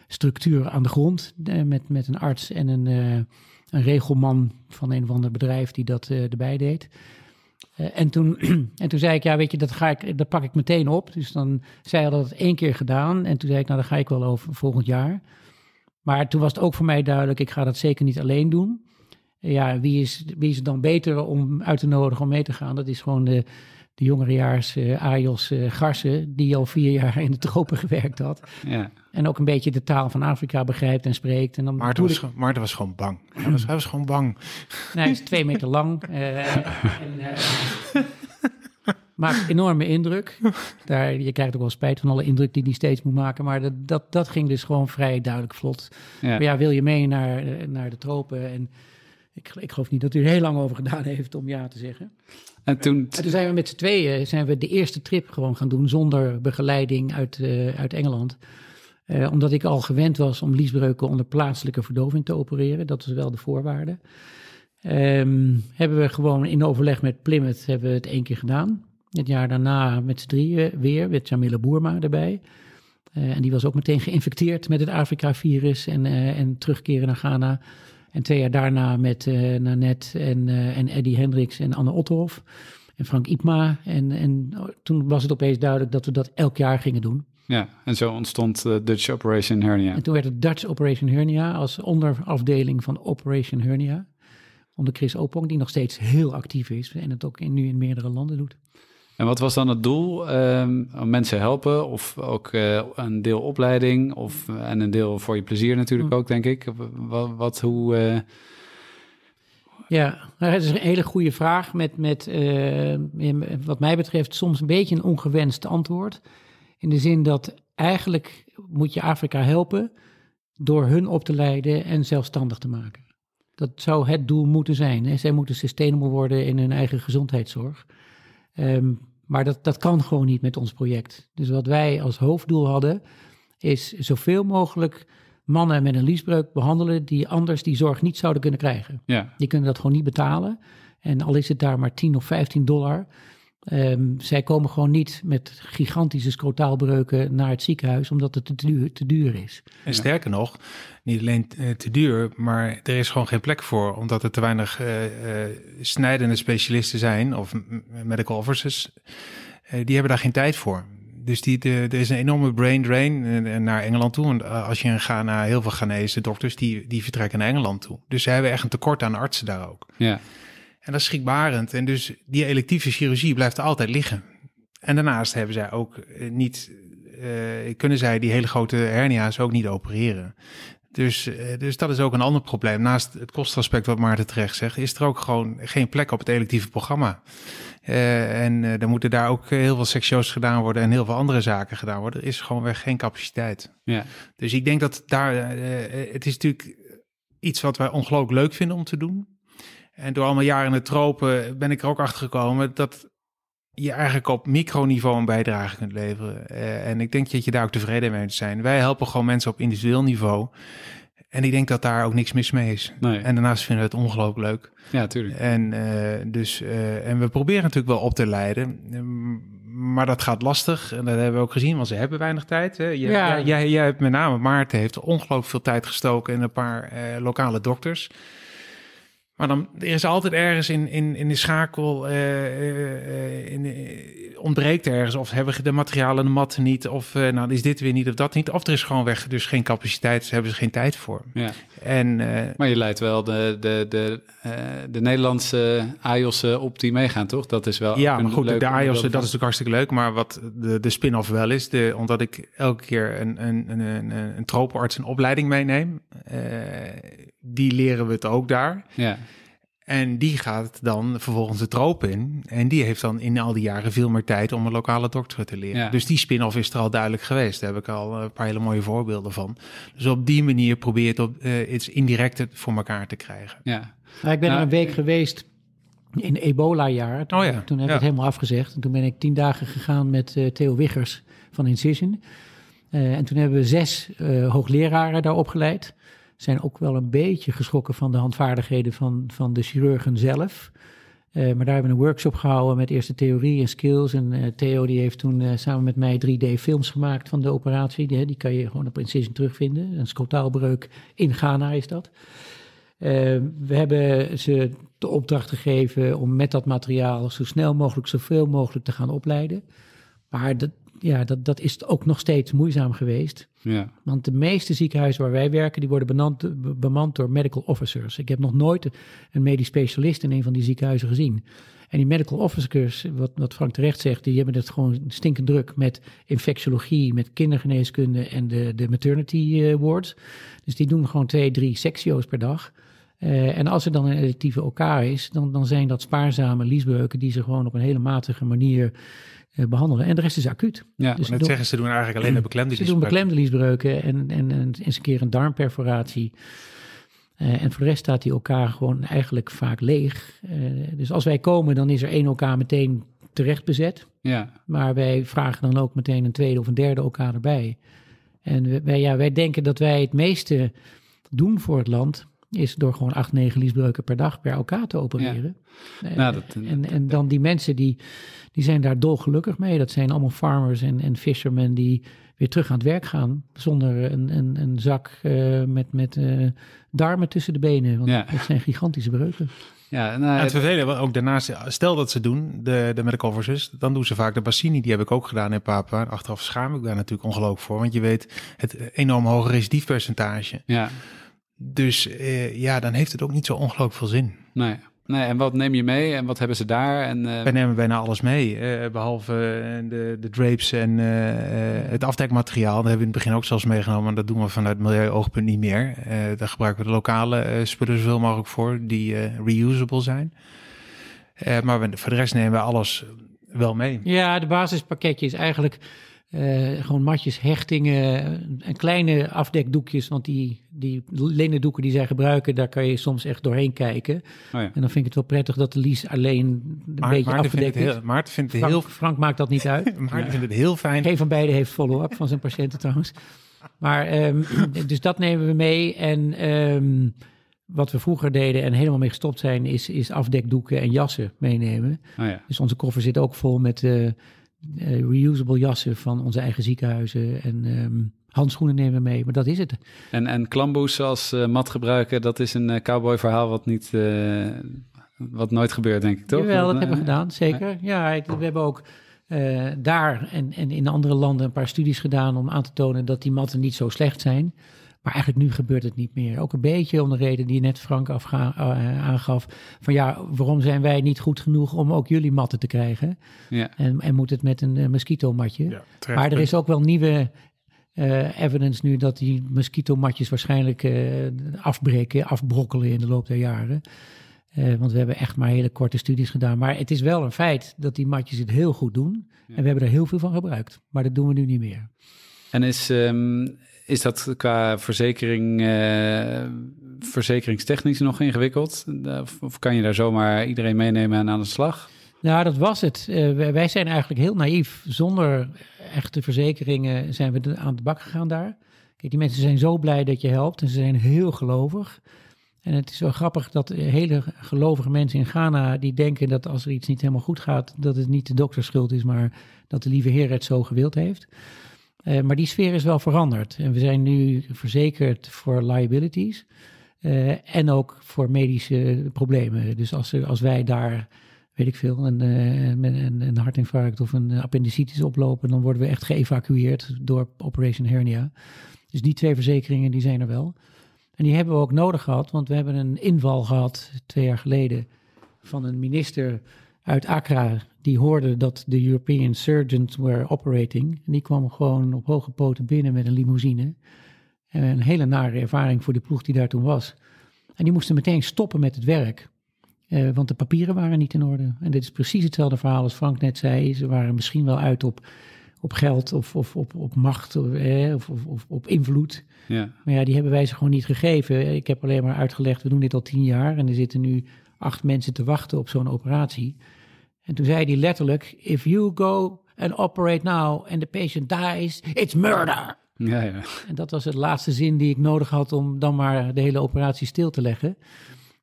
structuur aan de grond uh, met, met een arts en een, een regelman van een of ander bedrijf die dat erbij deed. en, toen, [CLEARS THROAT] en toen zei ik, ja weet je, dat, ga ik, dat pak ik meteen op. Dus dan, zij hadden dat één keer gedaan en toen zei ik, nou dan ga ik wel over volgend jaar. Maar toen was het ook voor mij duidelijk, ik ga dat zeker niet alleen doen ja, wie is, wie is het dan beter om uit te nodigen om mee te gaan? Dat is gewoon de, de jongerejaars uh, Ajos uh, Garsen, die al vier jaar in de tropen [LAUGHS] gewerkt had. Ja. En ook een beetje de taal van Afrika begrijpt en spreekt. En dan Maarten, was, ik... Maarten was gewoon bang. Hij was, hij was gewoon bang. [LAUGHS] Nou, hij is twee meter lang. Uh, en, [LAUGHS] maakt enorme indruk. Daar, je krijgt ook wel spijt van alle indruk die hij steeds moet maken. Maar dat, dat, dat ging dus gewoon vrij duidelijk vlot. Ja. Maar ja, wil je mee naar, naar de tropen en ik, ik geloof niet dat u er heel lang over gedaan heeft om ja te zeggen. En toen, en toen zijn we met z'n tweeën zijn we de eerste trip gewoon gaan doen zonder begeleiding uit, uh, uit Engeland. Uh, omdat ik al gewend was om liesbreuken onder plaatselijke verdoving te opereren. Dat was wel de voorwaarde. Um, hebben we gewoon in overleg met Plymouth hebben we het één keer gedaan. Het jaar daarna met z'n drieën weer, met Jamila Boerma erbij. Uh, en die was ook meteen geïnfecteerd met het Afrika-virus en, en terugkeren naar Ghana. En twee jaar daarna met uh, Nanette en, uh, en Eddie Hendricks en Anne Otterhoff en Frank Ipma. En, en toen was het opeens duidelijk dat we dat elk jaar gingen doen. Ja, en zo ontstond de Dutch Operation Hernia. En toen werd het Dutch Operation Hernia als onderafdeling van Operation Hernia. Onder Chris Opong, die nog steeds heel actief is en het ook in, nu in meerdere landen doet. En wat was dan het doel? Um, mensen helpen of ook uh, een deel opleiding of, en een deel voor je plezier natuurlijk hm. ook, denk ik. Wat, wat hoe... Uh... Ja, nou, dat is een hele goede vraag met, met wat mij betreft soms een beetje een ongewenst antwoord. In de zin dat eigenlijk moet je Afrika helpen door hun op te leiden en zelfstandig te maken. Dat zou het doel moeten zijn. Hè? Zij moeten sustainable worden in hun eigen gezondheidszorg. Um, maar dat, dat kan gewoon niet met ons project. Dus wat wij als hoofddoel hadden, is zoveel mogelijk mannen met een liesbreuk behandelen die anders die zorg niet zouden kunnen krijgen. Ja. Die kunnen dat gewoon niet betalen. En al is het daar maar 10 of 15 dollar, Um, zij komen gewoon niet met gigantische scrotaalbreuken naar het ziekenhuis, omdat het te duur, te duur is. En sterker nog, niet alleen eh, te duur, maar er is gewoon geen plek voor, omdat er te weinig uh, uh, snijdende specialisten zijn, of medical officers, die hebben daar geen tijd voor. Dus die, de, er is een enorme brain drain naar Engeland toe. En als je gaat naar heel veel Ghanese dokters, die, die vertrekken naar Engeland toe. Dus ze hebben echt een tekort aan artsen daar ook. Ja. En dat is schrikbarend. En dus die electieve chirurgie blijft altijd liggen. En daarnaast hebben zij ook eh, niet, uh, kunnen zij die hele grote hernia's ook niet opereren. Dus, uh, dus dat is ook een ander probleem. Naast het kostaspect wat Maarten terecht zegt, is er ook gewoon geen plek op het electieve programma. Uh, en uh, dan moeten daar ook heel veel sectio's gedaan worden en heel veel andere zaken gedaan worden. Er is gewoon weer geen capaciteit. Ja. Dus ik denk dat daar, het is natuurlijk iets wat wij ongelooflijk leuk vinden om te doen. En door allemaal jaren in de tropen ben ik er ook achter gekomen dat je eigenlijk op microniveau een bijdrage kunt leveren. Uh, en ik denk dat je daar ook tevreden mee moet zijn. Wij helpen gewoon mensen op individueel niveau. En ik denk dat daar ook niks mis mee is. Nee. En daarnaast vinden we het ongelooflijk leuk. Ja, tuurlijk. En, uh, dus, uh, en we proberen natuurlijk wel op te leiden. Maar dat gaat lastig. En dat hebben we ook gezien, want ze hebben weinig tijd. Hè. Je, ja. jij, jij hebt met name, Maarten heeft ongelooflijk veel tijd gestoken in een paar lokale dokters. Maar dan er is altijd ergens in, in, in de schakel, uh, in, ontbreekt ergens. Of hebben de materialen, de matten niet. Of nou is dit weer niet of dat niet. Of er is gewoon weg, dus geen capaciteit. Dus hebben ze geen tijd voor. Ja. En, maar je leidt wel de, de, de, de Nederlandse AIOS'en op die meegaan, toch? Dat is wel Ja, maar goed, de AIOS'en, dat is natuurlijk hartstikke leuk. Maar wat de, de spin-off wel is, de, omdat ik elke keer een, een, een, een, een tropenarts een opleiding meeneem. Die leren we het ook daar. Ja. En die gaat dan vervolgens de troop in. En die heeft dan in al die jaren veel meer tijd om een lokale dokter te leren. Ja. Dus die spin-off is er al duidelijk geweest. Daar heb ik al een paar hele mooie voorbeelden van. Dus op die manier probeer je het op uh, iets indirect voor elkaar te krijgen. Ja. Nou, ik ben er een week geweest in ebola-jaar. Toen, oh ja. toen heb ik ja. het helemaal afgezegd. En toen ben ik tien dagen gegaan met uh, Theo Wiggers van Incision. Uh, en toen hebben we zes hoogleraren daar opgeleid zijn ook wel een beetje geschrokken van de handvaardigheden van, van de chirurgen zelf. Uh, maar daar hebben we een workshop gehouden met eerste theorie en skills. En uh, Theo die heeft toen uh, samen met mij 3D-films gemaakt van de operatie. Die, die kan je gewoon op Incision terugvinden. Een scotaalbreuk in Ghana is dat. we hebben ze de opdracht gegeven om met dat materiaal zo snel mogelijk, zoveel mogelijk te gaan opleiden. Maar dat, ja, dat, dat is ook nog steeds moeizaam geweest. Ja. Want de meeste ziekenhuizen waar wij werken, die worden benand, bemand door medical officers. Ik heb nog nooit een medisch specialist in een van die ziekenhuizen gezien. En die medical officers, wat, wat Frank terecht zegt, die hebben het gewoon stinkend druk met infectiologie, met kindergeneeskunde en de, de maternity wards. Dus die doen gewoon twee, drie sectio's per dag. Uh, en als er dan een electieve OK is, dan, dan zijn dat spaarzame liesbreuken die ze gewoon op een hele matige manier behandelen. En de rest is acuut. Ja, dus net zeggen, ze doen eigenlijk alleen de [CLEARS THROAT] beklemde Ze doen beklemde liesbreuken en, en, en eens een keer een darmperforatie. Uh, en voor de rest staat die OK gewoon eigenlijk vaak leeg. dus als wij komen, dan is er één OK meteen terecht bezet. Ja. Maar wij vragen dan ook meteen een tweede of een derde OK erbij. En wij, ja, wij denken dat wij het meeste doen voor het land is door gewoon acht, negen liesbreuken per dag per elkaar te opereren. Ja. Nou, dat, en, en dan die mensen die, die zijn daar dolgelukkig mee. Dat zijn allemaal farmers en, en fishermen die weer terug aan het werk gaan. Zonder een, een, een zak uh, met, met uh, darmen tussen de benen. Want ja. dat zijn gigantische breuken. Ja, nou, en het vervelende, ook daarnaast, stel dat ze doen, de, de medical officers, dan doen ze vaak de Bassini, die heb ik ook gedaan in Papa. Achteraf schaam ik daar natuurlijk ongelooflijk voor, want je weet het enorm hoge recidiefpercentage. Ja. Dus uh, ja, dan heeft het ook niet zo ongelooflijk veel zin. Nee. Nee, en wat neem je mee en wat hebben ze daar? En, uh... Wij nemen bijna alles mee, uh, behalve de, de drapes en uh, het afdekmateriaal. Dat hebben we in het begin ook zelfs meegenomen, maar dat doen we vanuit milieu-oogpunt niet meer. daar gebruiken we de lokale spullen zoveel mogelijk voor, die reusable zijn. maar we, voor de rest nemen we alles wel mee. Ja, de basispakketje is eigenlijk uh, gewoon matjes, hechtingen en kleine afdekdoekjes. Want die, die linnendoeken die zij gebruiken, daar kan je soms echt doorheen kijken. Oh ja. En dan vind ik het wel prettig dat de Lies alleen een beetje Maarten afgedekt vindt het Maarten vindt het Frank, heel... Frank maakt dat niet uit. [LAUGHS] Maarten ja. vindt het heel fijn. Geen van beiden heeft follow-up van zijn patiënten trouwens. Maar um, [CLEARS THROAT] dus dat nemen we mee. En um, wat we vroeger deden en helemaal mee gestopt zijn, is, is afdekdoeken en jassen meenemen. Oh ja. Dus onze koffer zit ook vol met... Uh, reusable jassen van onze eigen ziekenhuizen en um, handschoenen nemen we mee, maar dat is het. En, en klamboes als uh, mat gebruiken, dat is een uh, cowboy verhaal wat niet, wat nooit gebeurt, denk ik, toch? Jawel, dat hebben we gedaan, zeker. Ja, we hebben ook daar en, en in andere landen een paar studies gedaan om aan te tonen dat die matten niet zo slecht zijn. Maar eigenlijk nu gebeurt het niet meer. Ook een beetje om de reden die net Frank afga, uh, aangaf. Van ja, waarom zijn wij niet goed genoeg om ook jullie matten te krijgen? Ja. En, en moet het met een uh, mosquito-matje? Ja, maar er is ook wel nieuwe uh, evidence nu dat die mosquito-matjes waarschijnlijk afbreken, afbrokkelen in de loop der jaren. want we hebben echt maar hele korte studies gedaan. Maar het is wel een feit dat die matjes het heel goed doen. En we hebben er heel veel van gebruikt. Maar dat doen we nu niet meer. En is, um, is dat qua verzekering, uh, verzekeringstechnisch nog ingewikkeld? Of kan je daar zomaar iedereen meenemen en aan de slag? Nou, dat was het. Uh, wij zijn eigenlijk heel naïef. Zonder echte verzekeringen zijn we aan de bak gegaan daar. Kijk, die mensen zijn zo blij dat je helpt en ze zijn heel gelovig. En het is zo grappig dat hele gelovige mensen in Ghana die denken dat als er iets niet helemaal goed gaat, dat het niet de dokters schuld is, maar dat de lieve Heer het zo gewild heeft. Uh, maar die sfeer is wel veranderd. En we zijn nu verzekerd voor liabilities. Uh, en ook voor medische problemen. Dus als, als wij daar, weet ik veel, een, een, een hartinfarct of een appendicitis oplopen, dan worden we echt geëvacueerd door Operation Hernia. Dus die twee verzekeringen die zijn er wel. En die hebben we ook nodig gehad, want we hebben een inval gehad twee jaar geleden van een minister uit Accra, die hoorde dat de European surgeons were operating. En die kwam gewoon op hoge poten binnen met een limousine. En een hele nare ervaring voor de ploeg die daar toen was. En die moesten meteen stoppen met het werk. Eh, want de papieren waren niet in orde. En dit is precies hetzelfde verhaal als Frank net zei. Ze waren misschien wel uit op, op geld of, of op, op macht eh, of, of, of, op invloed. Ja. Maar ja, die hebben wij ze gewoon niet gegeven. Ik heb alleen maar uitgelegd, we doen dit al tien jaar. En er zitten nu acht mensen te wachten op zo'n operatie. En toen zei hij letterlijk: If you go and operate now and the patient dies, it's murder. Ja, ja. En dat was het laatste zin die ik nodig had om dan maar de hele operatie stil te leggen.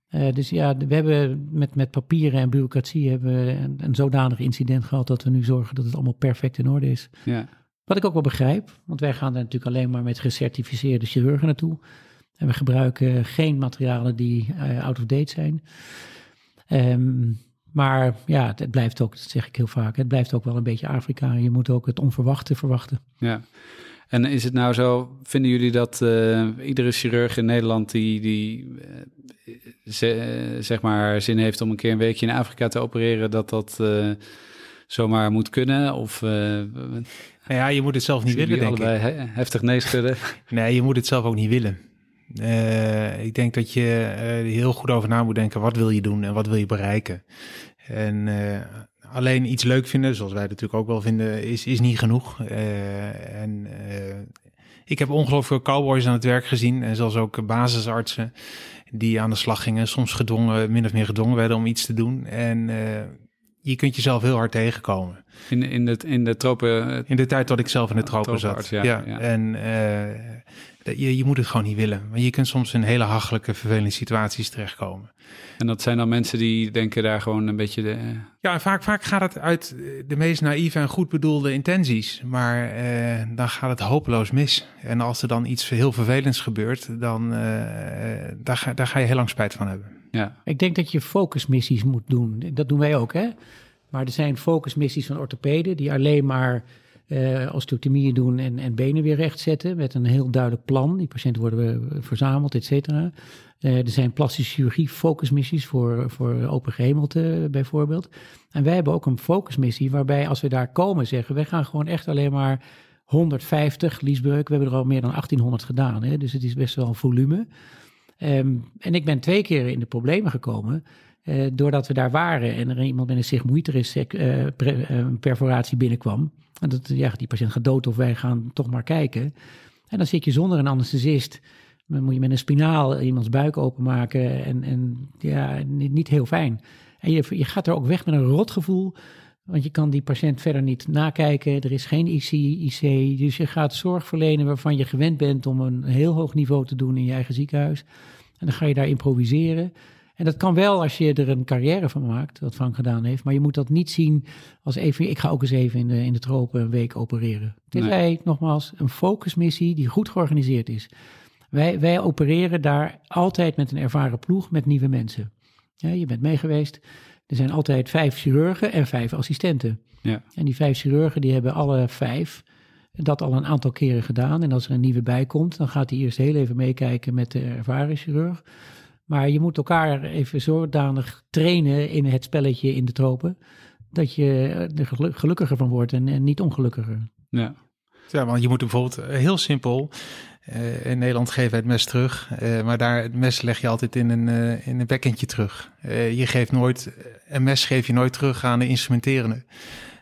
Uh, dus ja, we hebben met, met papieren en bureaucratie hebben we een, een, zodanig incident gehad dat we nu zorgen dat het allemaal perfect in orde is. Ja. Wat ik ook wel begrijp, want wij gaan er natuurlijk alleen maar met gecertificeerde chirurgen naartoe. En we gebruiken geen materialen die uh, out of date zijn. Um, maar ja, het blijft ook, dat zeg ik heel vaak, het blijft ook wel een beetje Afrika. Je moet ook het onverwachte verwachten. Ja. En is het nou zo, vinden jullie dat uh, iedere chirurg in Nederland die, die uh, zeg maar zin heeft om een keer een weekje in Afrika te opereren, dat dat uh, zomaar moet kunnen? Of, nou ja, je moet het zelf niet willen, denk allebei ik. heftig nee schudden? [LAUGHS] nee, je moet het zelf ook niet willen. Uh, ik denk dat je uh, heel goed over na moet denken. Wat wil je doen en wat wil je bereiken? En uh, alleen iets leuk vinden, zoals wij natuurlijk ook wel vinden, is, is niet genoeg. en ik heb ongelooflijk veel cowboys aan het werk gezien. En zelfs ook basisartsen die aan de slag gingen. Soms gedwongen, min of meer gedwongen werden om iets te doen. En je kunt jezelf heel hard tegenkomen. In, in, de, in de tropen? In de tijd dat ik zelf in de tropen zat. Ja, ja. ja. En je, je moet het gewoon niet willen. Maar je kunt soms in hele hachelijke, vervelende situaties terechtkomen. En dat zijn dan mensen die denken daar gewoon een beetje de... Ja, vaak, vaak gaat het uit de meest naïeve en goed bedoelde intenties. Maar eh, dan gaat het hopeloos mis. En als er dan iets heel vervelends gebeurt, dan uh, daar, ga, daar ga je heel lang spijt van hebben. Ja. Ik denk dat je focusmissies moet doen. Dat doen wij ook, hè? Maar er zijn focusmissies van orthopeden die alleen maar uh, osteotomieën doen en, en benen weer recht zetten met een heel duidelijk plan. Die patiënten worden verzameld, et cetera. Uh, er zijn plastische chirurgie focusmissies voor, voor open gehemelte bijvoorbeeld. En wij hebben ook een focusmissie waarbij als we daar komen zeggen, wij gaan gewoon echt alleen maar 150 liesbreuk. We hebben er al meer dan 1800 gedaan, hè? dus het is best wel een volume. Um, en ik ben twee keer in de problemen gekomen. Uh, doordat we daar waren en er iemand met een sigmoideris uh, perforatie binnenkwam. En dat, ja, die patiënt gaat dood of wij gaan toch maar kijken. En dan zit je zonder een anesthesist. Dan moet je met een spinaal iemands buik openmaken. En, en ja, niet, niet heel fijn. En je, je gaat er ook weg met een rotgevoel. Want je kan die patiënt verder niet nakijken. Er is geen IC, IC. Dus je gaat zorg verlenen waarvan je gewend bent om een heel hoog niveau te doen in je eigen ziekenhuis. En dan ga je daar improviseren. En dat kan wel als je er een carrière van maakt, wat Frank gedaan heeft. Maar je moet dat niet zien als even, ik ga ook eens even in de, in de tropen een week opereren. Dit nee. nogmaals, een focusmissie die goed georganiseerd is. Wij, wij opereren daar altijd met een ervaren ploeg met nieuwe mensen. Ja, je bent mee geweest. Er zijn altijd vijf chirurgen en vijf assistenten. Ja. En die vijf chirurgen die hebben alle vijf dat al een aantal keren gedaan. En als er een nieuwe bij komt, dan gaat hij eerst heel even meekijken met de ervaren chirurg. Maar je moet elkaar even zodanig trainen in het spelletje in de tropen. Dat je er gelukkiger van wordt en, en niet ongelukkiger. Ja. ja, want je moet bijvoorbeeld eh, heel simpel. Uh, in Nederland geven we het mes terug. Uh, maar daar het mes leg je altijd in een, uh, in een bekkentje terug. je geeft nooit, een mes geef je nooit terug aan de instrumenterende.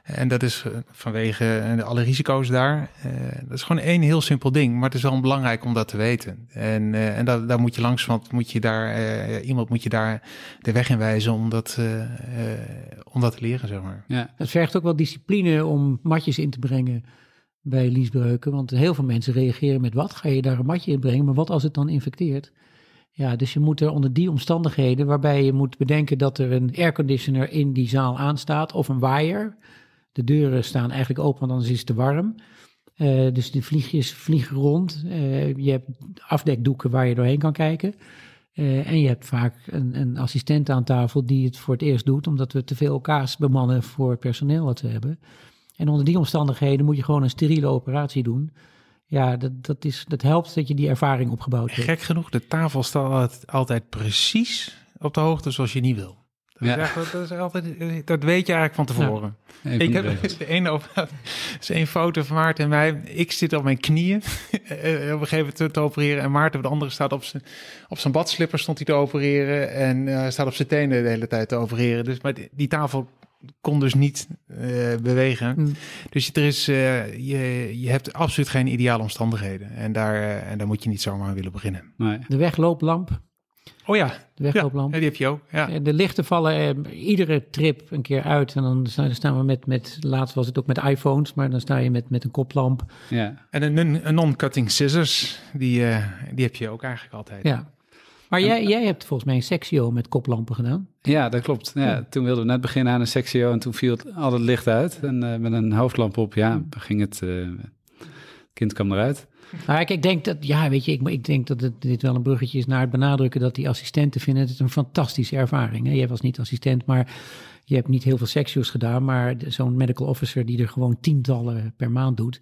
En dat is eh, vanwege eh, alle risico's daar. Uh, dat is gewoon één heel simpel ding, maar het is wel belangrijk om dat te weten. En, uh, en dat, daar moet je langs, want moet je daar, uh, iemand moet je daar de weg in wijzen om dat, om dat te leren, zeg maar. Ja. Het vergt ook wel discipline om matjes in te brengen bij liesbreuken. Want heel veel mensen reageren met wat? Ga je daar een matje in brengen? Maar wat als het dan infecteert? Ja, dus je moet er onder die omstandigheden, waarbij je moet bedenken dat er een airconditioner in die zaal aanstaat of een waaier de deuren staan eigenlijk open, want anders is het te warm. Uh, dus de vliegjes vliegen rond. Uh, je hebt afdekdoeken waar je doorheen kan kijken. Uh, en je hebt vaak een, een, assistent aan tafel die het voor het eerst doet, omdat we te veel kaas bemannen voor het personeel wat we hebben. En onder die omstandigheden moet je gewoon een steriele operatie doen. Ja, dat, dat, is, dat helpt dat je die ervaring opgebouwd hebt. Gek genoeg, de tafel staat altijd precies op de hoogte zoals je niet wil. Dat, ja. is dat, is altijd, dat weet je eigenlijk van tevoren. ik heb een, [LAUGHS] op, is een foto van Maarten en mij. Ik zit op mijn knieën [LAUGHS] eh, op een gegeven moment te, opereren. En Maarten op de andere staat op zijn, op zijn badslipper stond hij te opereren. En uh, staat op zijn tenen de hele tijd te opereren. Dus, maar die, die tafel kon dus niet uh, bewegen. Mm. Dus er is, uh, je, je hebt absoluut geen ideale omstandigheden. En daar, uh, en daar moet je niet zomaar willen beginnen. Nee. De weglooplamp Oh ja. De weglooplamp. Ja, die heb je ook. Ja. De lichten vallen eh, iedere trip een keer uit. En dan staan we met, met, laatst was het ook met iPhones, maar dan sta je met, met een koplamp. Ja. En een, een non-cutting scissors, die, uh, die heb je ook eigenlijk altijd. Ja. Maar jij, jij hebt volgens mij een sectio met koplampen gedaan. Ja, dat klopt. Ja, Toen wilden we net beginnen aan een sectio en toen viel het, al het licht uit. En uh, met een hoofdlamp op, ja, ging het, uh, kind kwam eruit. Nou, ik, ik denk dat, ja, weet je, ik, ik denk dat het, dit wel een bruggetje is naar het benadrukken dat die assistenten vinden het een fantastische ervaring. Hè? Jij was niet assistent, maar je hebt niet heel veel sectio's gedaan, maar zo'n medical officer die er gewoon tientallen per maand doet,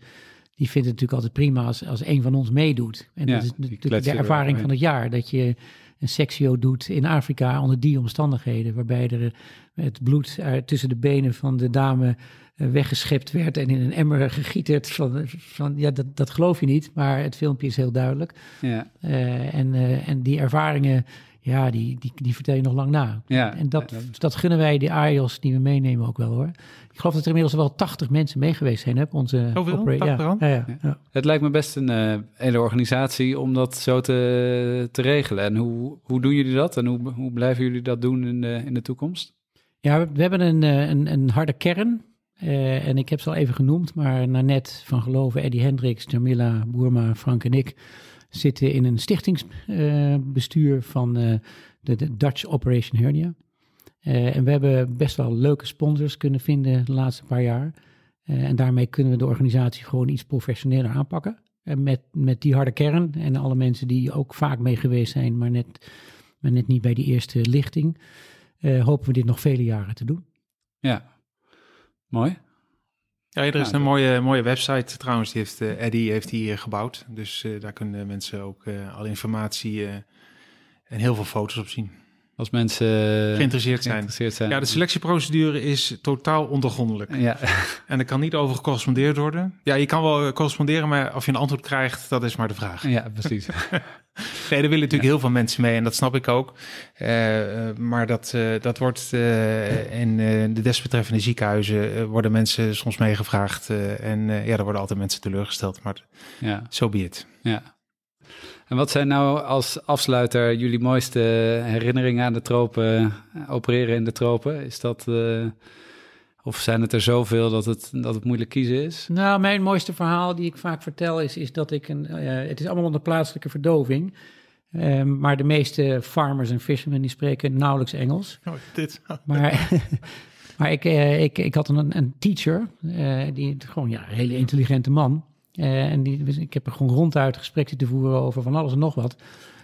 die vindt het natuurlijk altijd prima als, als een van ons meedoet. En dat is natuurlijk de ervaring van het jaar, dat je een sectio doet in Afrika onder die omstandigheden, waarbij er het bloed tussen de benen van de dame weggeschept werd en in een emmer gegieterd. Van, van, ja, dat, dat geloof je niet, maar het filmpje is heel duidelijk. Ja. Uh, en, uh, en die ervaringen, ja, die, die, die vertel je nog lang na. Ja. En dat, dat gunnen wij de AIOS die we meenemen ook wel hoor. Ik geloof dat er inmiddels wel 80 mensen mee geweest zijn op onze? Ja. Ja, ja, Het lijkt me best een uh, hele organisatie om dat zo te, te regelen. En hoe, hoe doen jullie dat en hoe, hoe blijven jullie dat doen in de, in de toekomst? Ja, we, we hebben een, een, een harde kern uh, en ik heb ze al even genoemd, maar Nanette van Geloven, Eddie Hendricks, Jamila Boerma, Frank en ik zitten in een stichtingsbestuur uh, van uh, de, Dutch Operation Hernia. en we hebben best wel leuke sponsors kunnen vinden de laatste paar jaar. en daarmee kunnen we de organisatie gewoon iets professioneler aanpakken. En met, met die harde kern en alle mensen die ook vaak mee geweest zijn, maar net, maar net niet bij die eerste lichting, hopen we dit nog vele jaren te doen. Ja, Mooi. Ja, er is Ja, een mooie, mooie website trouwens, die heeft eh, Eddie heeft die eh, gebouwd. Dus eh, daar kunnen mensen ook eh, alle informatie en heel veel foto's op zien. Als mensen Geïnteresseerd zijn. geïnteresseerd zijn. Ja, de selectieprocedure is totaal ondergrondelijk. Ja, [LAUGHS] En er kan niet over gecorrespondeerd worden. Ja, je kan wel eh, corresponderen, maar of je een antwoord krijgt, dat is maar de vraag. ja, precies. [LAUGHS] Nee, er willen natuurlijk heel veel mensen mee en dat snap ik ook. Eh, eh, maar dat, eh, dat wordt eh, in eh, de desbetreffende ziekenhuizen eh, worden mensen soms meegevraagd. eh, en eh, ja, er worden altijd mensen teleurgesteld, maar Ja, so be it. ja. En wat zijn nou als afsluiter jullie mooiste herinneringen aan de tropen, eh, opereren in de tropen? Is dat, eh, of zijn het er zoveel dat het, dat het moeilijk kiezen is? Nou, mijn mooiste verhaal die ik vaak vertel is, is dat ik een. eh, het is allemaal onder plaatselijke verdoving. Ehm, maar de meeste farmers en fishermen die spreken nauwelijks Engels. Oh, dit. [LAUGHS] Maar, [LAUGHS] maar ik, eh, ik, ik had een, een teacher, eh, die gewoon ja, een hele intelligente man. Eh, en die, ik heb er gewoon ronduit gesprek zitten voeren over van alles en nog wat.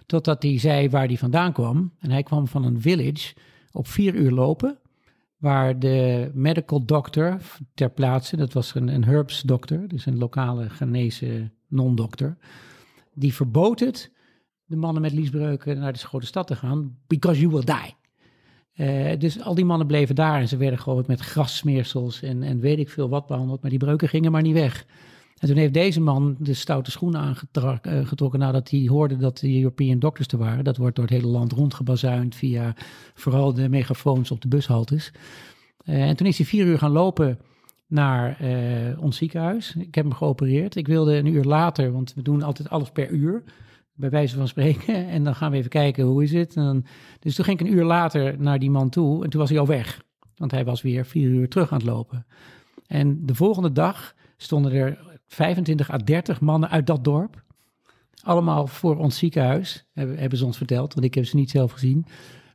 Totdat hij zei waar hij vandaan kwam. En hij kwam van een village op vier uur lopen. Waar de medical doctor ter plaatse, dat was een, een herbs dokter, dus een lokale Ghanese non-dokter. Die verbood het de mannen met liesbreuken naar de grote stad te gaan, because you will die. Eh, dus al die mannen bleven daar en ze werden gewoon met grassmeersels en, en weet ik veel wat behandeld, maar die breuken gingen maar niet weg. En toen heeft deze man de stoute schoenen aangetrokken nadat hij hoorde dat de European Doctors er waren. Dat wordt door het hele land rondgebazuind via vooral de megafoons op de bushaltes. Eh, en toen is hij vier uur gaan lopen naar eh, ons ziekenhuis. Ik heb hem geopereerd. Ik wilde een uur later, want we doen altijd alles per uur bij wijze van spreken. [LAUGHS] En dan gaan we even kijken hoe is het. En dus toen ging ik een uur later naar die man toe en toen was hij al weg. Want hij was weer vier uur terug aan het lopen. En de volgende dag stonden er 25 à 30 mannen uit dat dorp. Allemaal voor ons ziekenhuis, hebben, hebben ze ons verteld, want ik heb ze niet zelf gezien.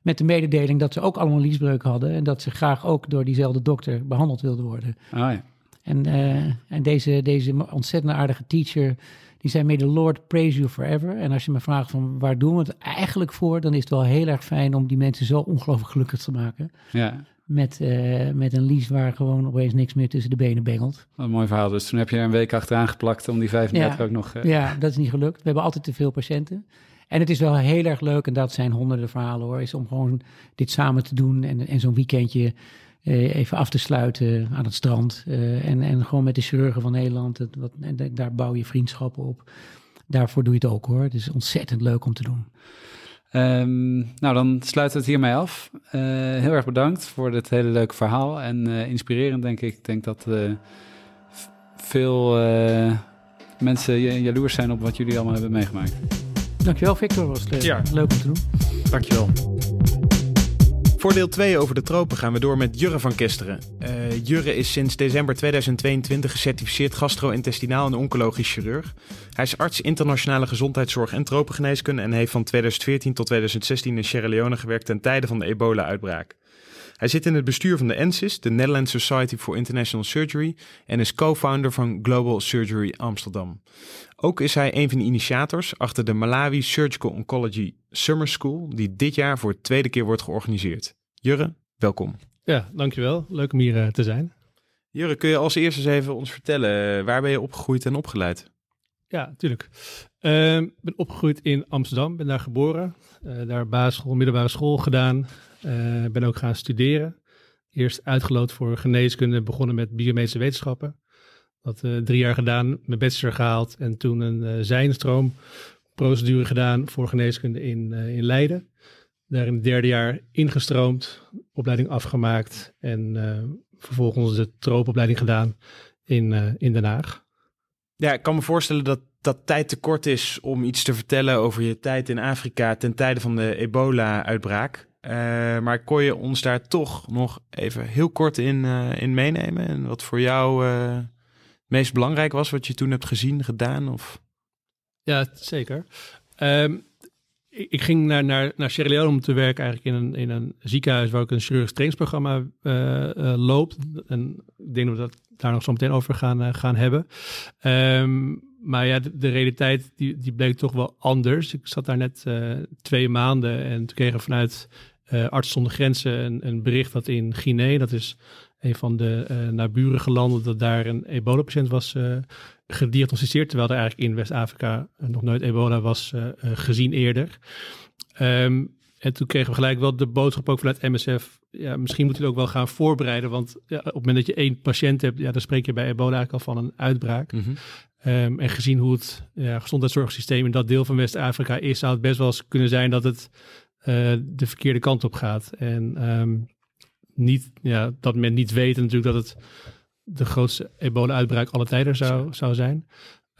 Met de mededeling dat ze ook allemaal liesbreuk hadden en dat ze graag ook door diezelfde dokter behandeld wilden worden. Oh ja. En, eh, en deze, deze ontzettend aardige teacher, die zei, may the Lord praise you forever. En als je me vraagt van waar doen we het eigenlijk voor, dan is het wel heel erg fijn om die mensen zo ongelooflijk gelukkig te maken. ja. Met, eh, met een lies waar gewoon opeens niks meer tussen de benen bengelt. Wat een mooi verhaal. Dus toen heb je er een week achteraan geplakt om die 35 Ja. ook nog... eh, Ja, dat is niet gelukt. We hebben altijd te veel patiënten. En het is wel heel erg leuk, en dat zijn honderden verhalen hoor, is om gewoon dit samen te doen en, en zo'n weekendje eh, even af te sluiten aan het strand. en, en gewoon met de chirurgen van Nederland, het, wat, en da- daar bouw je vriendschappen op. Daarvoor doe je het ook hoor. Het is ontzettend leuk om te doen. Ehm, nou, dan sluiten we het hiermee af. Eh, heel erg bedankt voor dit hele leuke verhaal. En eh, inspirerend, denk ik. Ik denk dat eh, veel eh, mensen ja- jaloers zijn op wat jullie allemaal hebben meegemaakt. Dankjewel Victor, was het, Ja. leuk om te doen. Dankjewel. Voor deel 2 over de tropen gaan we door met Jurre van Kesteren. Eh, Jurre is sinds december 2022 gecertificeerd gastro-intestinaal en oncologisch chirurg. Hij is arts internationale gezondheidszorg en tropengeneeskunde en heeft van 2014 tot 2016 in Sierra Leone gewerkt ten tijde van de ebola-uitbraak. Hij zit in het bestuur van de NSIS, de Netherlands Society for International Surgery, en is co-founder van Global Surgery Amsterdam. Ook is hij een van de initiators achter de Malawi Surgical Oncology Summer School, die dit jaar voor de tweede keer wordt georganiseerd. Jurre, welkom. Ja, dankjewel. Leuk om hier eh, te zijn. Jurre, kun je als eerste eens even ons vertellen, eh, waar ben je opgegroeid en opgeleid? Ja, natuurlijk. Ehm, Ik ben opgegroeid in Amsterdam, ben daar geboren. Eh, daar basisschool, middelbare school gedaan. Ben ook gaan studeren. Eerst uitgeloot voor geneeskunde, begonnen met biomedische wetenschappen. Dat drie jaar gedaan, mijn bachelor gehaald en toen een eh zijnstroomprocedure gedaan voor geneeskunde in, eh, in Leiden. Daar in het derde jaar ingestroomd, opleiding afgemaakt en eh, vervolgens de troopopleiding gedaan in, eh, in Den Haag. Ja, ik kan me voorstellen dat dat tijd te kort is om iets te vertellen over je tijd in Afrika ten tijde van de ebola-uitbraak. Maar kon je ons daar toch nog even heel kort in, in meenemen? En wat voor jou het meest belangrijk was, wat je toen hebt gezien, gedaan? Of... Ja, zeker. Ehm, ik, ging naar, naar, naar Sierra om te werken eigenlijk in een, in een ziekenhuis waar ook een chirurgisch trainingsprogramma eh, loopt. En ik denk dat we dat daar nog zo meteen over gaan, eh, gaan hebben. Ehm, maar ja, de, realiteit die, die bleek toch wel anders. Ik zat daar net twee maanden en toen kregen vanuit Arts zonder Grenzen een, een bericht dat in Guinea, dat is een van de uh, naburige landen, dat daar een ebola-patiënt was uh, gediagnosticeerd, terwijl er eigenlijk in West-Afrika nog nooit ebola was gezien eerder. Um, en toen kregen we gelijk wel de boodschap ook vanuit MSF. Ja, misschien moet je het ook wel gaan voorbereiden. Want ja, op het moment dat je één patiënt hebt, ja, dan spreek je bij ebola eigenlijk al van een uitbraak. Mhm. Um, en gezien hoe het ja, gezondheidszorgsysteem in dat deel van West-Afrika is, zou het best wel eens kunnen zijn dat het de verkeerde kant op gaat. En um, niet, ja, dat men niet weet natuurlijk dat het de grootste ebola-uitbraak alle tijden zou, zou zijn.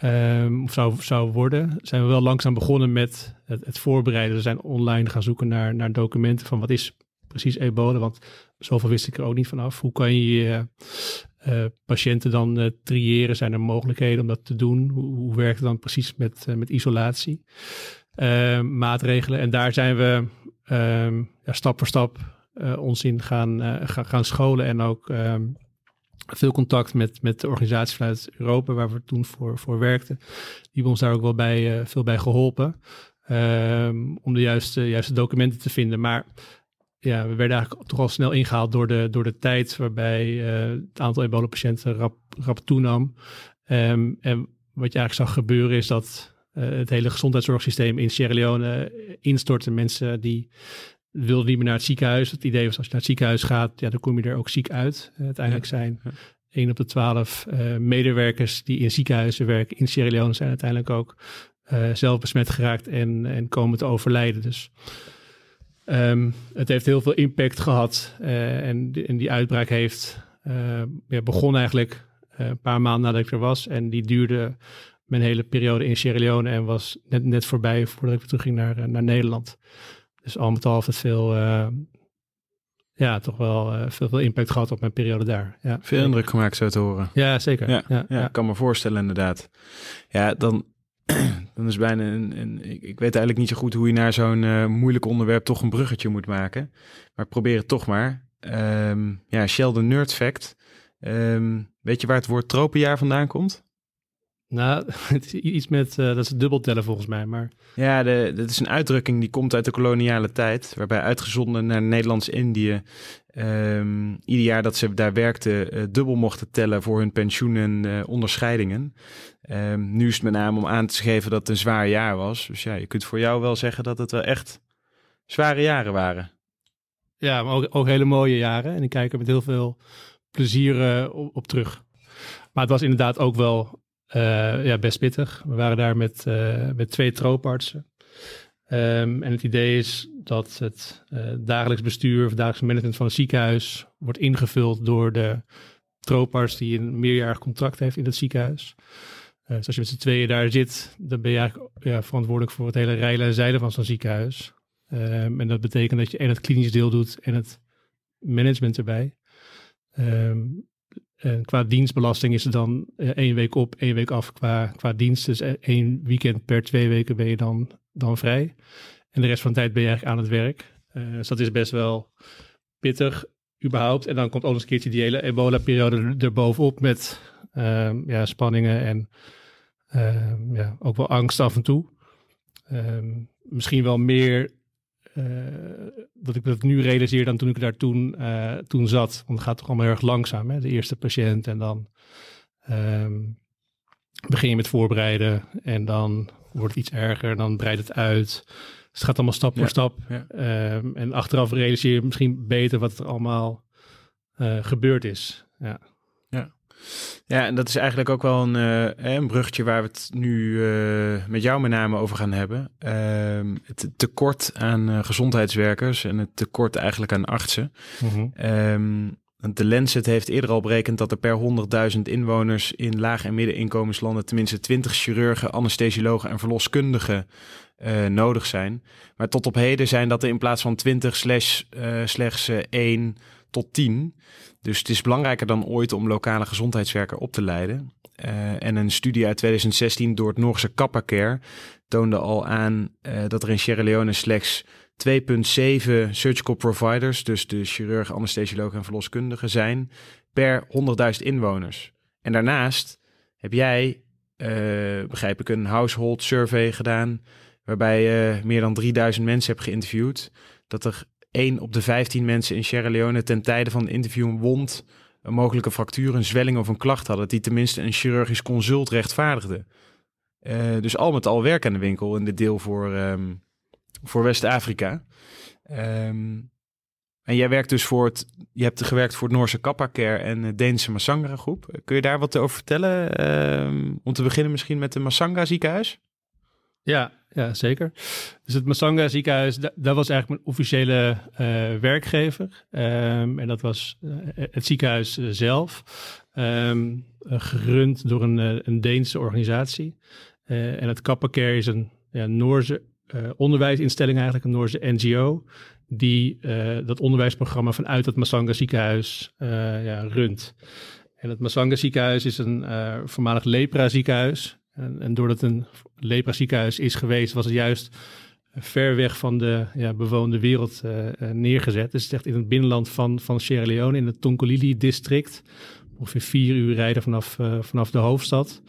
Um, of zou, zou worden, zijn we wel langzaam begonnen met het, het, voorbereiden. We zijn online gaan zoeken naar, naar documenten van wat is precies ebola, want zoveel wist ik er ook niet vanaf. Hoe kan je uh, patiënten dan uh, triëren? Zijn er mogelijkheden om dat te doen? Hoe, hoe werkt het dan precies met, uh, met isolatie? Ehm, maatregelen. En daar zijn we um, ja, stap voor stap ons in gaan, gaan, gaan scholen en ook veel contact met, met de organisaties vanuit Europa, waar we toen voor, voor werkten. Die hebben ons daar ook wel bij, uh, veel bij geholpen. Um, om de juiste, juiste documenten te vinden. Maar ja, we werden eigenlijk toch al snel ingehaald door de, door de tijd waarbij het aantal ebola-patiënten rap, rap toenam. Um, en wat je eigenlijk zag gebeuren is dat het hele gezondheidszorgsysteem in Sierra Leone instortte. Mensen die wilde niet meer naar het ziekenhuis. Het idee was als je naar het ziekenhuis gaat, ja, dan kom je er ook ziek uit. Uiteindelijk zijn. 1 op de 12 uh, medewerkers die in ziekenhuizen werken in Sierra Leone zijn uiteindelijk ook uh, zelf besmet geraakt en, en komen te overlijden. Dus um, het heeft heel veel impact gehad en, en die uitbraak heeft ja, begon eigenlijk een paar maanden nadat ik er was en die duurde mijn hele periode in Sierra Leone en was net, net voorbij voordat ik weer terug ging naar, naar Nederland. Dus al met al heeft het veel, uh, ja, toch wel uh, veel, veel impact gehad op mijn periode daar. Ja. Veel indruk gemaakt zo te horen. Ja, zeker. Ja, ja, ja, ik kan me voorstellen inderdaad. Ja, dan, [CLEARS THROAT] dan is bijna een, een, ik, weet eigenlijk niet zo goed hoe je naar zo'n uh, moeilijk onderwerp toch een bruggetje moet maken. Maar ik probeer het toch maar. Um, ja, Sheldon Nerd Fact. Um, weet je waar het woord tropenjaar vandaan komt? Nou, [LAUGHS] het is iets met, uh, dat is dubbeltellen volgens mij, maar... Ja, de, dat is een uitdrukking die komt uit de koloniale tijd, waarbij uitgezonden naar Nederlands-Indië um, ieder jaar dat ze daar werkten uh, dubbel mochten tellen voor hun pensioen en uh, onderscheidingen. Um, nu is het met name om aan te geven dat het een zwaar jaar was. Dus ja, je kunt voor jou wel zeggen dat het wel echt zware jaren waren. Ja, maar ook, ook hele mooie jaren en ik kijk er met heel veel plezier op, op terug. Maar het was inderdaad ook wel ja, best pittig. We waren daar met, uh, met twee troopartsen. Um, en het idee is dat het uh, dagelijks bestuur of dagelijks management van het ziekenhuis wordt ingevuld door de trooparts die een meerjarig contract heeft in het ziekenhuis. dus als je met z'n tweeën daar zit, dan ben je eigenlijk ja, verantwoordelijk voor het hele rijlen en zeilen van zo'n ziekenhuis. Um, en dat betekent dat je en het klinisch deel doet en het management erbij. Um, en qua dienstbelasting is het dan uh, één week op, één week af qua, qua dienst. Dus één weekend per twee weken ben je dan, dan vrij. En de rest van de tijd ben je eigenlijk aan het werk. Dus dat is best wel pittig überhaupt. En dan komt ook eens een keertje die hele ebola-periode erbovenop met uh, ja, spanningen en ehm, ja, ook wel angst af en toe. Ehm, misschien wel meer dat ik dat nu realiseer dan toen ik daar toen, uh, toen zat. Want het gaat toch allemaal erg langzaam. Hè? De eerste patiënt en dan um, begin je met voorbereiden. En dan wordt het iets erger. En dan breidt het uit. Dus het gaat allemaal stap voor ja, stap. Ja. Um, en achteraf realiseer je misschien beter wat er allemaal uh, gebeurd is. Ja. Ja. En dat is eigenlijk ook wel een, uh, een bruggetje waar we het nu uh, met jou met name over gaan hebben. Uh, het tekort aan uh, gezondheidswerkers en het tekort eigenlijk aan artsen. Mm -hmm. de Lancet heeft eerder al berekend dat er per 100.000 inwoners in laag- en middeninkomenslanden tenminste 20 chirurgen, anesthesiologen en verloskundigen nodig zijn. Maar tot op heden zijn dat er in plaats van 20 slash, slechts 1 tot 10. Dus het is belangrijker dan ooit om lokale gezondheidswerker op te leiden. Uh, en een studie uit 2016 door het Noorse Cappacare toonde al aan uh, dat er in Sierra Leone slechts 2,7 surgical providers, dus de chirurg, anesthesioloog en verloskundigen, zijn per 100.000 inwoners. En daarnaast heb jij, uh, begrijp ik, een household survey gedaan, waarbij je meer dan 3000 mensen hebt geïnterviewd. Dat er 1 op de 15 mensen in Sierra Leone ten tijde van het interview een wond een mogelijke fractuur, een zwelling of een klacht hadden, die tenminste een chirurgisch consult rechtvaardigde. Eh, dus al met al werk aan de winkel in dit deel voor, ehm, voor West-Afrika. Ehm, en jij werkt dus voor het, je hebt gewerkt voor het Noorse Kappa Care en de Deense Masanga groep. Kun je daar wat over vertellen? Ehm, om te beginnen misschien met de Masanga ziekenhuis? Ja, ja, zeker. Dus het Masanga ziekenhuis, dat, was eigenlijk mijn officiële uh, werkgever. Um, en dat was uh, het ziekenhuis zelf, um, gerund door een, een Deense organisatie. En het Kappa Care is een ja, Noorse onderwijsinstelling eigenlijk, een Noorse NGO, die dat onderwijsprogramma vanuit het Masanga ziekenhuis ja, runt. En het Masanga ziekenhuis is een voormalig lepra ziekenhuis. En, en doordat het een lepra ziekenhuis is geweest, was het juist ver weg van de ja, bewoonde wereld uh, neergezet. Dus het is echt in het binnenland van, van Sierra Leone, in het Tonkolili-district. Ongeveer vier uur rijden vanaf, uh, vanaf de hoofdstad.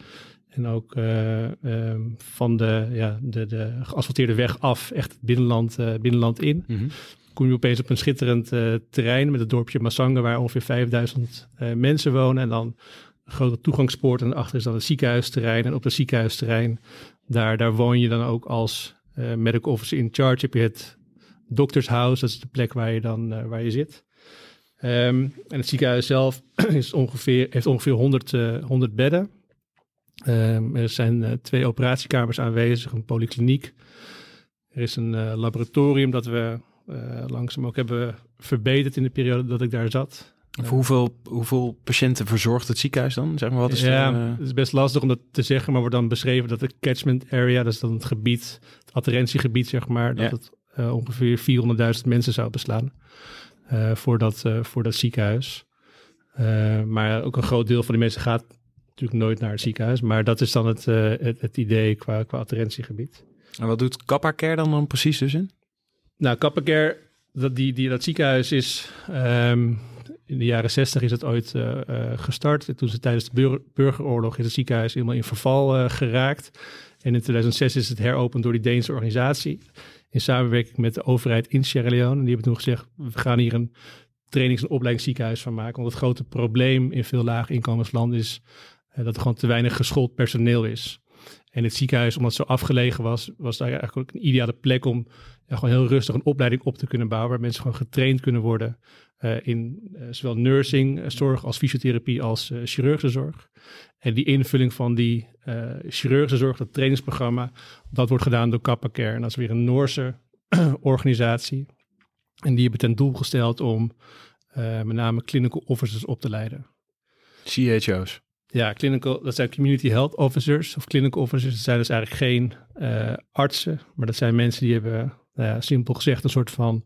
En ook um, van de, ja, de, de geasfalteerde weg af, echt het binnenland, binnenland in. Mm -hmm. Kom je opeens op een schitterend terrein met het dorpje Masanga, waar ongeveer 5000 mensen wonen. En dan grote toegangspoort en achter is dan het ziekenhuisterrein. En op het ziekenhuisterrein, daar, daar woon je dan ook als uh, medical officer in charge. Heb je het doktershuis, dat is de plek waar je dan uh, waar je zit. Um, en het ziekenhuis zelf [CLEARS THROAT] is ongeveer, heeft ongeveer 100, uh, 100 bedden. Um, er zijn twee operatiekamers aanwezig, een polykliniek. Er is een laboratorium dat we langzaam ook hebben verbeterd in de periode dat ik daar zat. Hoeveel, hoeveel patiënten verzorgt het ziekenhuis dan? Zeg maar, wat is ja, de, uh... het is best lastig om dat te zeggen, maar wordt dan beschreven dat het catchment area, dat is dan het gebied, het adherentiegebied, zeg maar, dat ja. het uh, ongeveer 400.000 mensen zou beslaan uh, voor, dat, voor dat ziekenhuis. maar ook een groot deel van die mensen gaat natuurlijk nooit naar het ziekenhuis, maar dat is dan het, het, het, idee qua, qua adherentiegebied. En wat doet Kappa Care dan, dan precies dus in? Nou, Kappa Care, dat, die, die, dat ziekenhuis is... Um, in de jaren zestig is het ooit uh, uh, gestart. Toen ze tijdens de bur burgeroorlog is het ziekenhuis helemaal in verval uh, geraakt. En in 2006 is het heropend door die Deense organisatie. In samenwerking met de overheid in Sierra Leone. En die hebben toen gezegd, we gaan hier een trainings- en opleidingsziekenhuis van maken. Want het grote probleem in veel inkomenslanden is dat er gewoon te weinig geschoold personeel is. En het ziekenhuis, omdat het zo afgelegen was, was daar eigenlijk een ideale plek om gewoon heel rustig een opleiding op te kunnen bouwen. Waar mensen gewoon getraind kunnen worden uh, in uh, zowel nursing, uh, zorg als fysiotherapie als chirurgische zorg. En die invulling van die chirurgische zorg, dat trainingsprogramma, dat wordt gedaan door Kappa Care. En dat is weer een Noorse [CLEARS THROAT] organisatie. En die hebben ten doel gesteld om met name clinical officers op te leiden. CHO's. Ja, clinical, dat zijn community health officers of clinical officers. Dat zijn dus eigenlijk geen artsen, maar dat zijn mensen die hebben, simpel gezegd, een soort van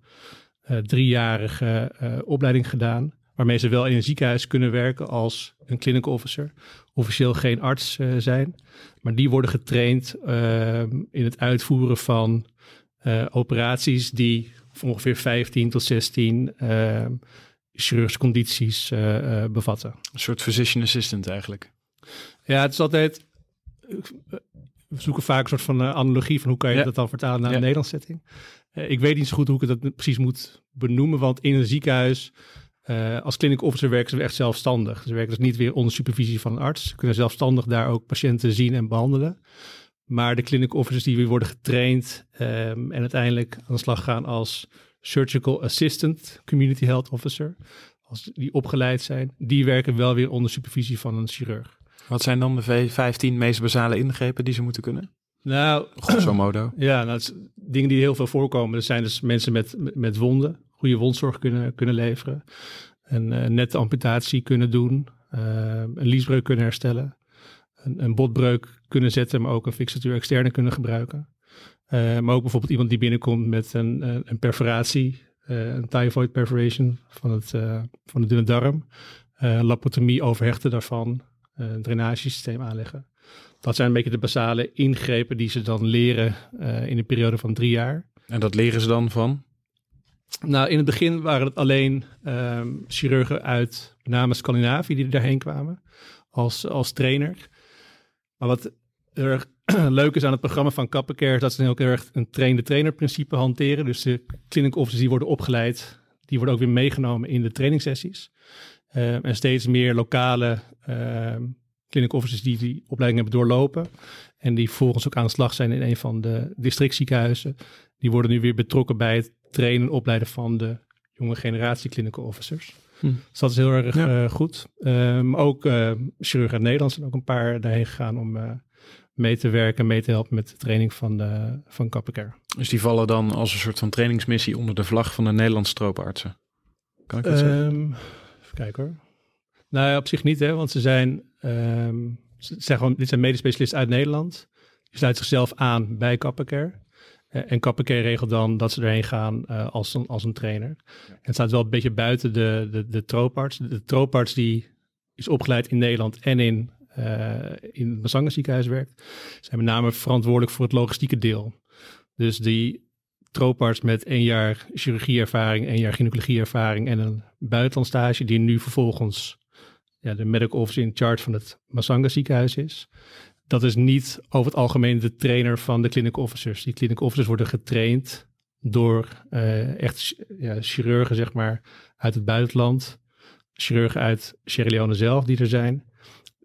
uh, driejarige uh, opleiding gedaan. Waarmee ze wel in een ziekenhuis kunnen werken als een clinical officer. Officieel geen arts uh, zijn. Maar die worden getraind in het uitvoeren van operaties die van ongeveer 15 tot 16 chirurgische condities bevatten. Een soort physician assistant eigenlijk. Ja, het is altijd we zoeken vaak een soort van analogie van hoe kan je ja. dat dan vertalen naar ja. een Nederlands setting. Uh, ik weet niet zo goed hoe ik dat precies moet benoemen, want in een ziekenhuis uh, als clinic officer werken ze echt zelfstandig. Ze werken dus niet weer onder supervisie van een arts. Ze kunnen zelfstandig daar ook patiënten zien en behandelen. Maar de clinic officers die weer worden getraind um, en uiteindelijk aan de slag gaan als surgical assistant, community health officer, als die opgeleid zijn, die werken wel weer onder supervisie van een chirurg. Wat zijn dan de 15 meest basale ingrepen die ze moeten kunnen? Nou, grosso modo. [CLEARS THROAT] Ja, nou, dingen die heel veel voorkomen. Er zijn dus mensen met, met wonden, goede wondzorg kunnen, kunnen leveren. Een uh, nette amputatie kunnen doen. Uh, een liesbreuk kunnen herstellen. Een, een, botbreuk kunnen zetten, maar ook een fixatuur externe kunnen gebruiken. Uh, maar ook bijvoorbeeld iemand die binnenkomt met een, een perforatie, een typhoid perforation van, het, van de dunne darm. lapotomie overhechten daarvan, een drainagesysteem aanleggen. Dat zijn een beetje de basale ingrepen die ze dan leren uh, in een periode van drie jaar. En dat leren ze dan van? Nou, in het begin waren het alleen um, chirurgen uit met name Scandinavië die daarheen kwamen als, als trainer. Maar wat erg [CLEARS THROAT] leuk is aan het programma van Kappencare, is dat ze heel erg een train-de-trainer principe hanteren. Dus de clinic officers die worden opgeleid, die worden ook weer meegenomen in de trainingssessies. Uh, en steeds meer lokale uh, clinic officers die die opleiding hebben doorlopen. En die volgens ook aan de slag zijn in een van de districtziekenhuizen. Die worden nu weer betrokken bij het trainen en opleiden van de jonge generatie clinical officers. Hm. Dus dat is heel erg ja. uh, goed. Um, ook uh, chirurgen uit Nederland zijn ook een paar daarheen gegaan om uh, mee te werken, mee te helpen met de training van, de, van Kappeker. Dus die vallen dan als een soort van trainingsmissie onder de vlag van de Nederlandse stropenartsen? Kan ik dat um, zeggen? Even kijken hoor. Nou ja, op zich niet, hè, want ze zijn, um, ze zijn gewoon, dit zijn medespecialisten uit Nederland. Die sluiten zichzelf aan bij Kappeker. En Kappeker regelt dan dat ze erheen gaan uh, als, een, als een trainer. En het staat wel een beetje buiten de, de, de trooparts. De trooparts die is opgeleid in Nederland en in, uh, in het Mazanga ziekenhuis werkt, zijn met name verantwoordelijk voor het logistieke deel. Dus die trooparts met één jaar chirurgieervaring, één jaar gynaecologieervaring en een buitenlandstage, die nu vervolgens ja, de medical officer in charge van het Masanga ziekenhuis is. Dat is niet over het algemeen de trainer van de clinic officers. Die clinic officers worden getraind door uh, echt ja, chirurgen, zeg maar, uit het buitenland. Chirurgen uit Sierra Leone zelf die er zijn.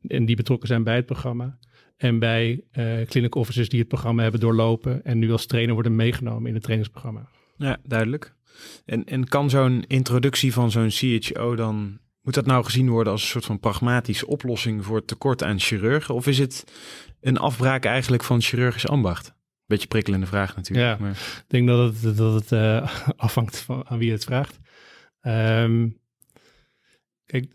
En die betrokken zijn bij het programma. En bij uh, clinic officers die het programma hebben doorlopen. En nu als trainer worden meegenomen in het trainingsprogramma. Ja, duidelijk. En, en kan zo'n introductie van zo'n CHO dan moet dat nou gezien worden als een soort van pragmatische oplossing voor het tekort aan chirurgen? Of is het een afbraak eigenlijk van chirurgisch ambacht? Beetje prikkelende vraag natuurlijk. Ja, maar... ik denk dat het, dat het uh, [LAUGHS] afhangt van aan wie het vraagt. Um, kijk,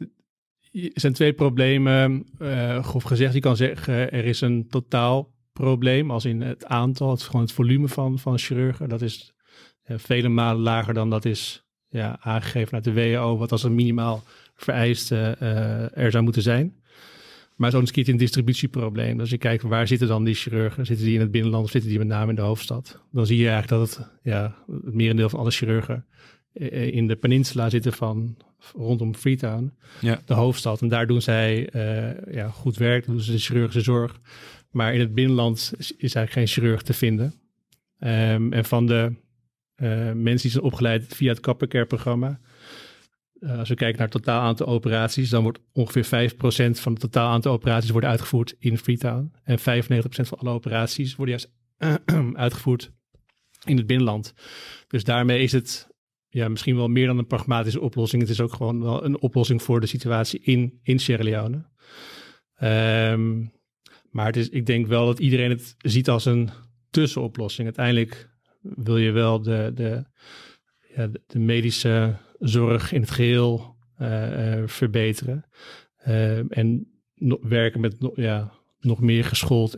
er zijn twee problemen. Uh, grof gezegd, je kan zeggen er is een totaal probleem, als in het aantal, het, gewoon het volume van, van chirurgen. Dat is uh, vele malen lager dan dat is ja, aangegeven uit de WHO, wat als een minimaal vereiste uh, er zou moeten zijn. Maar zo'n keer een distributieprobleem. Als je kijkt waar zitten dan die chirurgen? Zitten die in het binnenland of zitten die met name in de hoofdstad? Dan zie je eigenlijk dat het, ja, het merendeel van alle chirurgen in de peninsula zitten van rondom Freetown, ja. de hoofdstad. En daar doen zij uh, ja, goed werk, doen ze de chirurgische zorg. Maar in het binnenland is, is eigenlijk geen chirurg te vinden. Um, en van de uh, mensen die zijn opgeleid via het Kappercare-programma, uh, als we kijken naar het totaal aantal operaties, dan wordt ongeveer 5% van het totaal aantal operaties worden uitgevoerd in Freetown. En 95% van alle operaties worden juist [CLEARS THROAT] uitgevoerd in het binnenland. Dus daarmee is het ja, misschien wel meer dan een pragmatische oplossing. Het is ook gewoon wel een oplossing voor de situatie in, in Sierra Leone. Um, maar het is, ik denk wel dat iedereen het ziet als een tussenoplossing. Uiteindelijk wil je wel de, de, ja, de medische zorg in het geheel uh, uh, verbeteren. Uh, en werken met ja, nog meer geschoold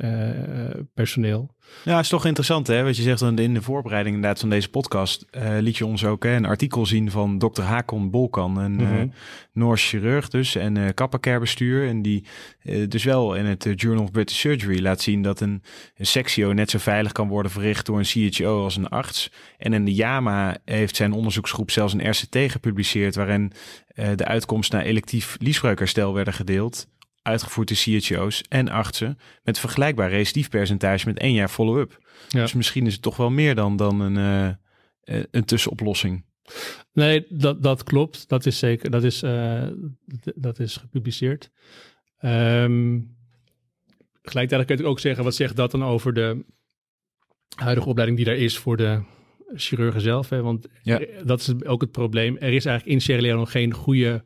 personeel. Ja, is toch interessant hè, wat je zegt in de voorbereiding inderdaad van deze podcast. liet je ons ook hè, een artikel zien van dokter Hakon Bolkan, een mm -hmm. Noors chirurg dus en uh. En die dus wel in het Journal of British Surgery laat zien dat een, een sectio net zo veilig kan worden verricht door een CHO als een arts. En in de JAMA heeft zijn onderzoeksgroep zelfs een RCT gepubliceerd waarin de uitkomsten naar electief liesbreukherstel werden gedeeld uitgevoerd door CHO's en artsen met vergelijkbaar recidiefpercentage met één jaar follow-up. Ja. Dus misschien is het toch wel meer dan, dan een, uh, een tussenoplossing. Nee, dat, dat klopt. Dat is zeker. Dat is, uh, dat is gepubliceerd. Um, gelijktijdig kun je ook zeggen, wat zegt dat dan over de huidige opleiding die daar is voor de chirurgen zelf? Hè? Want ja. dat is ook het probleem. Er is eigenlijk in Sierra Leone nog geen goede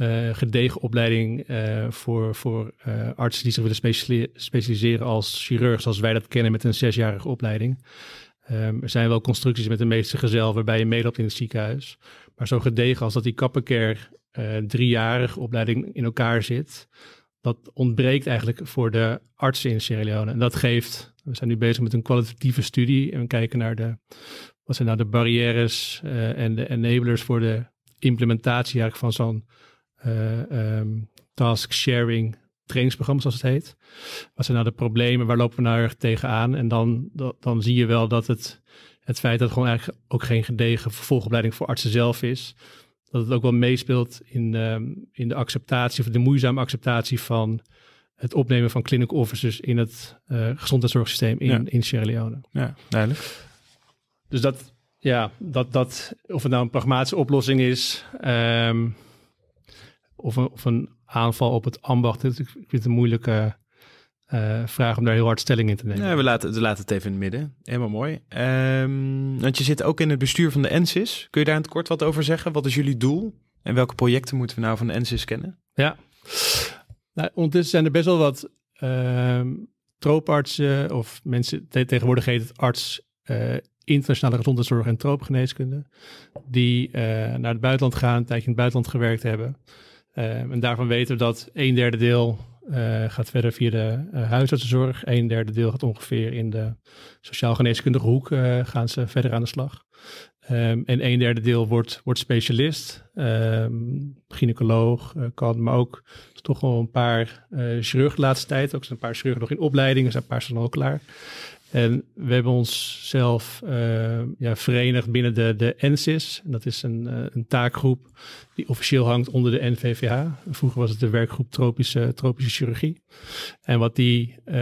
uh, gedegen opleiding uh, voor, voor uh, artsen die zich willen specialiseren als chirurg, zoals wij dat kennen met een zesjarige opleiding. Um, er zijn wel constructies met de meeste gezel waarbij je meeloopt in het ziekenhuis. Maar zo gedegen als dat die Kappencare driejarige opleiding in elkaar zit, dat ontbreekt eigenlijk voor de artsen in Sierra Leone. En dat geeft, we zijn nu bezig met een kwalitatieve studie en we kijken naar de, wat zijn nou de barrières en de enablers voor de implementatie eigenlijk van zo'n um, task sharing trainingsprogramma, zoals het heet. Wat zijn nou de problemen? Waar lopen we nou erg tegenaan? En dan, dan zie je wel dat het, het feit dat het gewoon eigenlijk ook geen gedegen vervolgopleiding voor artsen zelf is, dat het ook wel meespeelt in, um, in de acceptatie, of de moeizame acceptatie van het opnemen van clinic officers in het uh, gezondheidszorgsysteem in, ja. in Sierra Leone. Ja, duidelijk. Dus dat, ja, dat, dat, of het nou een pragmatische oplossing is, um, of een, of een aanval op het ambacht. Ik vind het een moeilijke uh, vraag om daar heel hard stelling in te nemen. We, laten, we laten het even in het midden. Helemaal mooi. Um, want je zit ook in het bestuur van de NSIS. Kun je daar in het kort wat over zeggen? Wat is jullie doel? En welke projecten moeten we nou van de NSIS kennen? Ja, nou, ondertussen zijn er best wel wat uh, troopartsen of mensen, tegenwoordig heet het arts uh, internationale gezondheidszorg en troopgeneeskunde, die uh, naar het buitenland gaan, een tijdje in het buitenland gewerkt hebben. Uh, en daarvan weten we dat een derde deel uh, gaat verder via de uh, huisartsenzorg. Een derde deel gaat ongeveer in de sociaal-geneeskundige hoek uh, gaan ze verder aan de slag. Um, en een derde deel wordt, wordt specialist, um, gynaecoloog kan, maar ook toch wel een paar chirurgen de laatste tijd. Ook zijn een paar chirurgen nog in opleiding, zijn een paar zijn al klaar. En we hebben ons zelf uh, ja, verenigd binnen de, de dat is een, uh, een taakgroep die officieel hangt onder de NVVH. Vroeger was het de werkgroep tropische, tropische chirurgie. En wat die uh,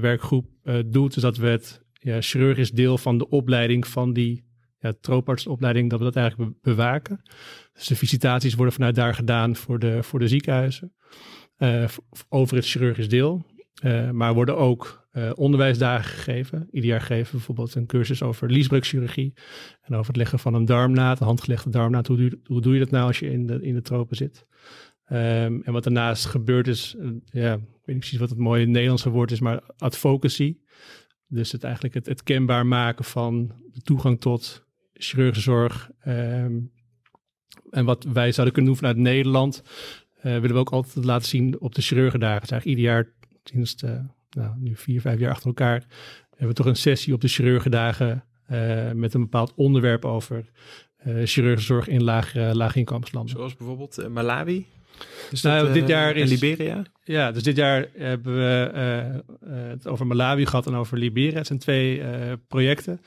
werkgroep doet, is dat we het chirurgisch deel van de opleiding van die ja, troopartsopleiding, dat we dat eigenlijk bewaken. Dus de visitaties worden vanuit daar gedaan voor de, voor de ziekenhuizen. over het chirurgisch deel. maar worden ook uh, onderwijsdagen gegeven. Ieder jaar geven we bijvoorbeeld een cursus over liesbreukchirurgie. En over het leggen van een darmnaad, een handgelegde darmnaad. Hoe doe, je dat nou als je in de, in de tropen zit? Um, en wat daarnaast gebeurt is, uh, ja, ik weet niet precies wat het mooie Nederlandse woord is, maar advocacy. Dus het eigenlijk het, het kenbaar maken van de toegang tot chirurgische zorg. Um, en wat wij zouden kunnen doen vanuit Nederland, uh, willen we ook altijd laten zien op de chirurgendagen. Het eigenlijk ieder jaar sinds de nou, nu vier, vijf jaar achter elkaar, hebben we toch een sessie op de chirurgendagen uh, met een bepaald onderwerp over uh, chirurgische zorg in laag, uh, laag inkomenslanden. Zoals bijvoorbeeld Malawi? Dus nou, dat, dit jaar is, Liberia? Ja, dus dit jaar hebben we het over Malawi gehad en over Liberia. Het zijn twee projecten.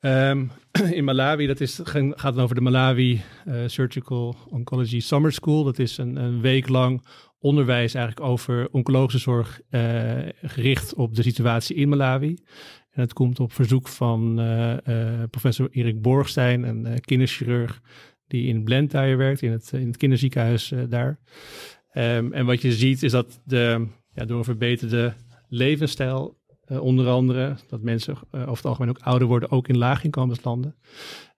Um, [CLEARS THROAT] in Malawi, dat is, gaat het over de Malawi Surgical Oncology Summer School. Dat is een, een week lang onderwijs eigenlijk over oncologische zorg uh, gericht op de situatie in Malawi. En het komt op verzoek van uh, uh, professor Erik Borgstein, een kinderchirurg die in Blantyre werkt, in het, in het kinderziekenhuis daar. Um, en wat je ziet is dat de, ja, door een verbeterde levensstijl, onder andere, dat mensen over het algemeen ook ouder worden, ook in laaginkomenslanden.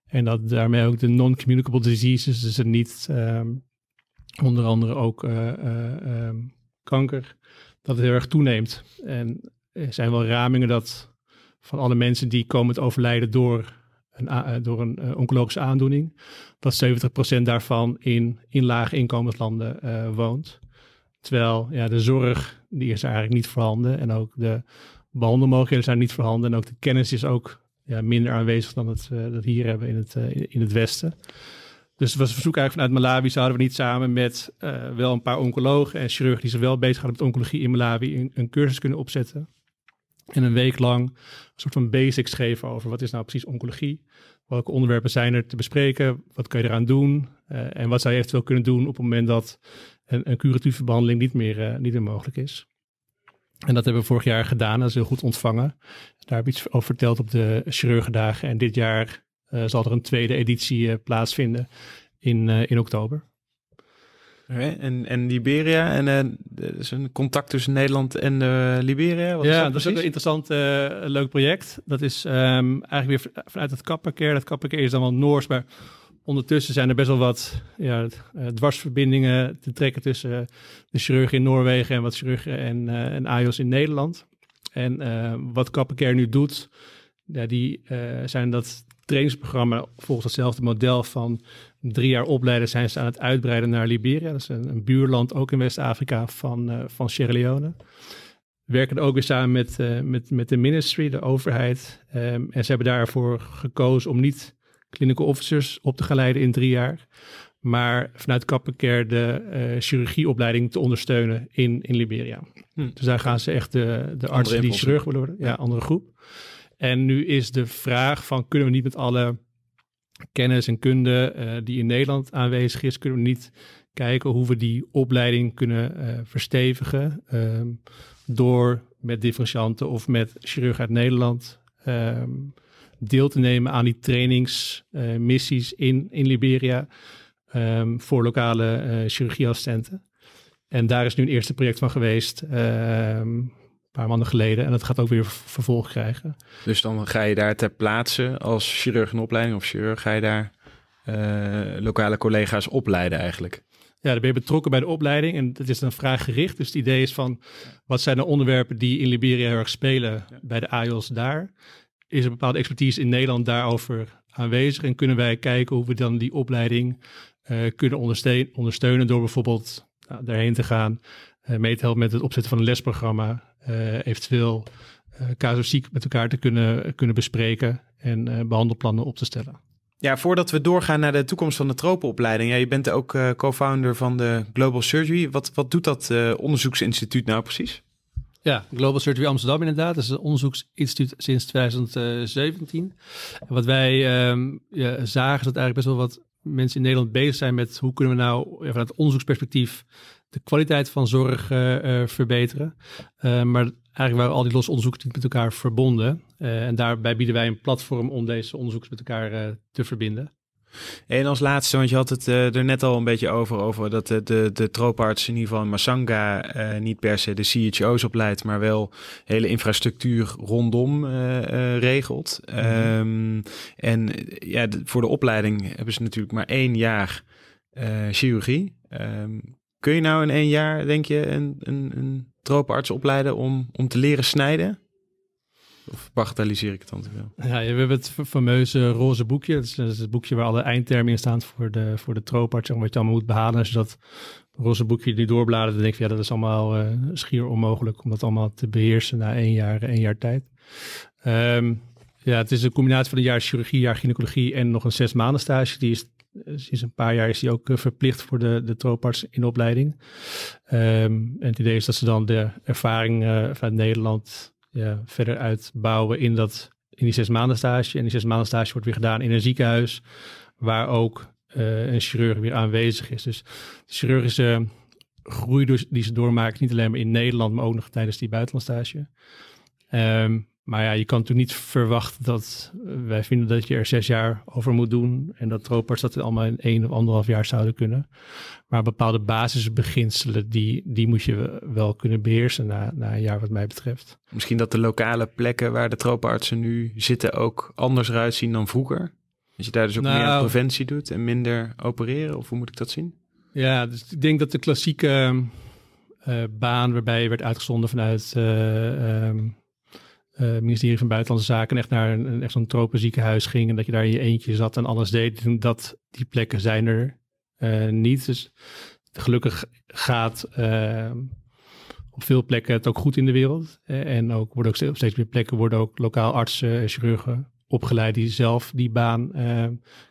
En dat daarmee ook de non-communicable diseases, dus het niet um, onder andere ook uh, um, kanker, dat het heel erg toeneemt. En er zijn wel ramingen dat van alle mensen die komen te overlijden door een, uh, door een uh, oncologische aandoening, dat 70% daarvan in, in lage inkomenslanden woont. Terwijl ja, de zorg, die is eigenlijk niet voorhanden. En ook de behandelmogelijkheden zijn niet voorhanden. En ook de kennis is ook ja, minder aanwezig dan het, dat hier hebben in het, in het Westen. Dus we verzoeken eigenlijk vanuit Malawi zouden we niet samen met uh, wel een paar oncologen en chirurgen die zich wel bezig gaan met oncologie in Malawi een, een, cursus kunnen opzetten. En een week lang een soort van basics geven over wat is nou precies oncologie. Welke onderwerpen zijn er te bespreken? Wat kun je eraan doen? Uh, en wat zou je eventueel kunnen doen op het moment dat een, een curatieve behandeling niet meer, uh, niet meer mogelijk is. En dat hebben we vorig jaar gedaan. Dat is heel goed ontvangen. Daar heb ik iets over verteld op de chirurgendagen. En dit jaar zal er een tweede editie uh, plaatsvinden in, uh, in oktober. Okay, en, en Liberia, en er is een contact tussen Nederland en Liberia? Wat ja, is dat, dat is ook een interessant, leuk project. Dat is um, eigenlijk weer vanuit het Kapperkeer. Dat Kapperkeer is dan wel Noors, maar ondertussen zijn er best wel wat ja, dwarsverbindingen te trekken tussen de chirurgen in Noorwegen en wat chirurgen en, en AIOS in Nederland. En wat Kapperkeer nu doet, ja, die zijn dat trainingsprogramma volgens hetzelfde model van drie jaar opleiden zijn ze aan het uitbreiden naar Liberia. Dat is een, een buurland ook in West-Afrika van, uh, van Sierra Leone. We werken ook weer samen met, uh, met, met de ministry, de overheid. Um, en ze hebben daarvoor gekozen om niet clinical officers op te gaan leiden in drie jaar. Maar vanuit Kappencare de uh, chirurgieopleiding te ondersteunen in, in Liberia. Hm. Dus daar gaan ze echt de, de artsen die chirurg willen worden. Ja, andere groep. En nu is de vraag van kunnen we niet met alle kennis en kunde uh, die in Nederland aanwezig is, kunnen we niet kijken hoe we die opleiding kunnen uh, verstevigen uh, door met differentianten of met chirurg uit Nederland ehm, deel te nemen aan die trainingsmissies in, in Liberia. ehm, voor lokale chirurgieassistenten. En daar is nu een eerste project van geweest, ehm, paar maanden geleden. En dat gaat ook weer vervolg krijgen. Dus dan ga je daar ter plaatse als chirurg in opleiding of chirurg, ga je daar lokale collega's opleiden eigenlijk? Ja, dan ben je betrokken bij de opleiding en het is dan vraaggericht. Dus het idee is van, wat zijn de onderwerpen die in Liberia heel erg spelen bij de AIOS daar? Is er bepaalde expertise in Nederland daarover aanwezig? En kunnen wij kijken hoe we dan die opleiding uh, kunnen ondersteunen, ondersteunen door bijvoorbeeld nou, daarheen te gaan, uh, mee te helpen met het opzetten van een lesprogramma, eventueel casuïstiek met elkaar te kunnen, kunnen bespreken en behandelplannen op te stellen. Ja, voordat we doorgaan naar de toekomst van de tropenopleiding. Ja, je bent ook uh, co-founder van de Global Surgery. Wat, wat doet dat uh, onderzoeksinstituut nou precies? Ja, Global Surgery Amsterdam inderdaad. Dat is een onderzoeksinstituut sinds 2017. En wat wij um, ja, zagen is dat eigenlijk best wel wat mensen in Nederland bezig zijn met hoe kunnen we nou ja, vanuit onderzoeksperspectief de kwaliteit van zorg uh, verbeteren. maar eigenlijk waren al die losse onderzoeken met elkaar verbonden. En daarbij bieden wij een platform om deze onderzoekers met elkaar te verbinden. En als laatste, want je had het uh, er net al een beetje over, over dat de, de, de trooparts in ieder geval in Masanga niet per se de CHO's opleidt, maar wel hele infrastructuur rondom regelt. Mm -hmm. um, en ja, de, voor de opleiding hebben ze natuurlijk maar één jaar chirurgie. Um, kun je nou in één jaar, denk je, een, een, een tropenarts opleiden om, om te leren snijden? Of bagatelliseer ik het dan? Ja, we hebben het fameuze roze boekje. Dat is, het boekje waar alle eindtermen in staan voor de, voor de trooparts. En wat je allemaal moet behalen. Als je dat roze boekje nu doorbladert, dan denk je, ja, dat is allemaal uh, schier onmogelijk om dat allemaal te beheersen na één jaar, één jaar tijd. Um, ja, het is een combinatie van een jaar chirurgie, jaar gynaecologie en nog een zes maanden stage. Die is sinds een paar jaar is hij ook verplicht voor de, de trooparts in opleiding. Um, en het idee is dat ze dan de ervaring uh, vanuit Nederland ja, verder uitbouwen in, dat, in die zes maanden stage. En die zes maanden stage wordt weer gedaan in een ziekenhuis waar ook uh, een chirurg weer aanwezig is. Dus de chirurgische groei die ze doormaken, niet alleen maar in Nederland, maar ook nog tijdens die buitenlandstage. Um, maar ja, je kan natuurlijk niet verwachten dat wij vinden dat je er zes jaar over moet doen. En dat tropers dat allemaal in één of anderhalf jaar zouden kunnen. Maar bepaalde basisbeginselen, die, die moet je wel kunnen beheersen na, na een jaar wat mij betreft. Misschien dat de lokale plekken waar de tropenartsen nu zitten ook anders eruit zien dan vroeger? Dat je daar dus ook nou, meer preventie doet en minder opereren? Of hoe moet ik dat zien? Ja, dus ik denk dat de klassieke uh, baan waarbij je werd uitgezonden vanuit... Uh, um, uh, ministerie van Buitenlandse Zaken echt naar een, echt zo'n tropenziekenhuis ging en dat je daar in je eentje zat en alles deed. Dat, die plekken zijn er uh, niet. Dus gelukkig gaat uh, op veel plekken het ook goed in de wereld. en ook worden ook steeds meer plekken worden ook lokaal artsen en chirurgen opgeleid die zelf die baan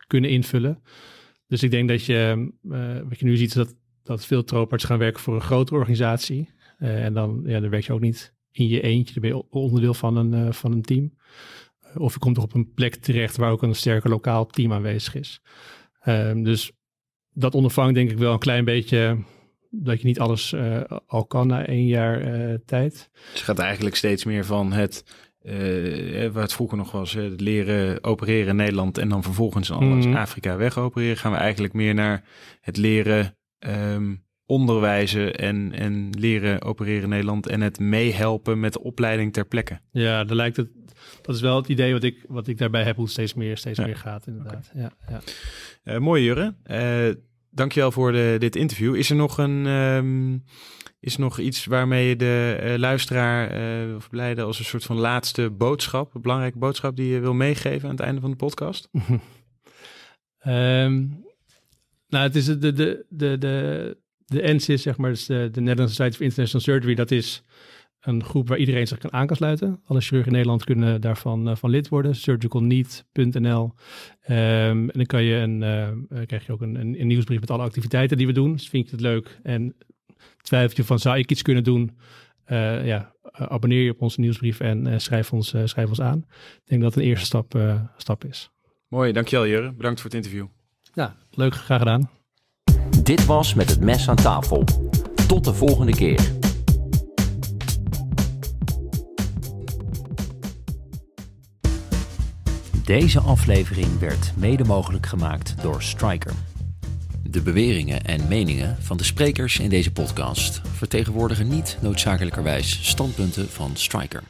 kunnen invullen. Dus ik denk dat je, wat je nu ziet, is dat, dat veel trooparts gaan werken voor een grotere organisatie. en dan, ja, dan werk je ook niet in je eentje, dan ben je onderdeel van een, uh, van een team. Of je komt toch op een plek terecht waar ook een sterker lokaal team aanwezig is. Um, dus dat ondervangt denk ik wel een klein beetje dat je niet alles uh, al kan na één jaar uh, tijd. Dus je gaat eigenlijk steeds meer van het, uh, wat het vroeger nog was, het leren opereren in Nederland en dan vervolgens alles mm. Afrika wegopereren, gaan we eigenlijk meer naar het leren um, onderwijzen en, en leren opereren in Nederland en het meehelpen met de opleiding ter plekke. Ja, dat lijkt het. Dat is wel het idee wat ik, wat ik daarbij heb, hoe het steeds meer, steeds meer gaat, inderdaad. Okay. Ja, ja. Uh, mooi, Jurre. Uh, dankjewel voor de, dit interview. Is er nog een. Um, is er nog iets waarmee je de uh, luisteraar of blijde als een soort van laatste boodschap, een belangrijke boodschap die je wil meegeven aan het einde van de podcast? um, [LAUGHS] nou, het is de, de, de, de, de NSIS, zeg maar, dus de, de Netherlands Society for International Surgery, dat is een groep waar iedereen zich kan aan kan sluiten. Alle chirurgen in Nederland kunnen daarvan uh, van lid worden. Surgicalneed.nl. Um, en dan kan je een, uh, krijg je ook een, een, een, nieuwsbrief met alle activiteiten die we doen. Dus vind je het leuk en twijfel je van zou ik iets kunnen doen? Uh, ja, abonneer je op onze nieuwsbrief en schrijf, ons, schrijf ons aan. Ik denk dat het een eerste stap, stap is. Mooi, dankjewel Jurre. Bedankt voor het interview. Ja, leuk, graag gedaan. Dit was met het mes aan tafel. Tot de volgende keer. Deze aflevering werd mede mogelijk gemaakt door Striker. De beweringen en meningen van de sprekers in deze podcast vertegenwoordigen niet noodzakelijkerwijs standpunten van Striker.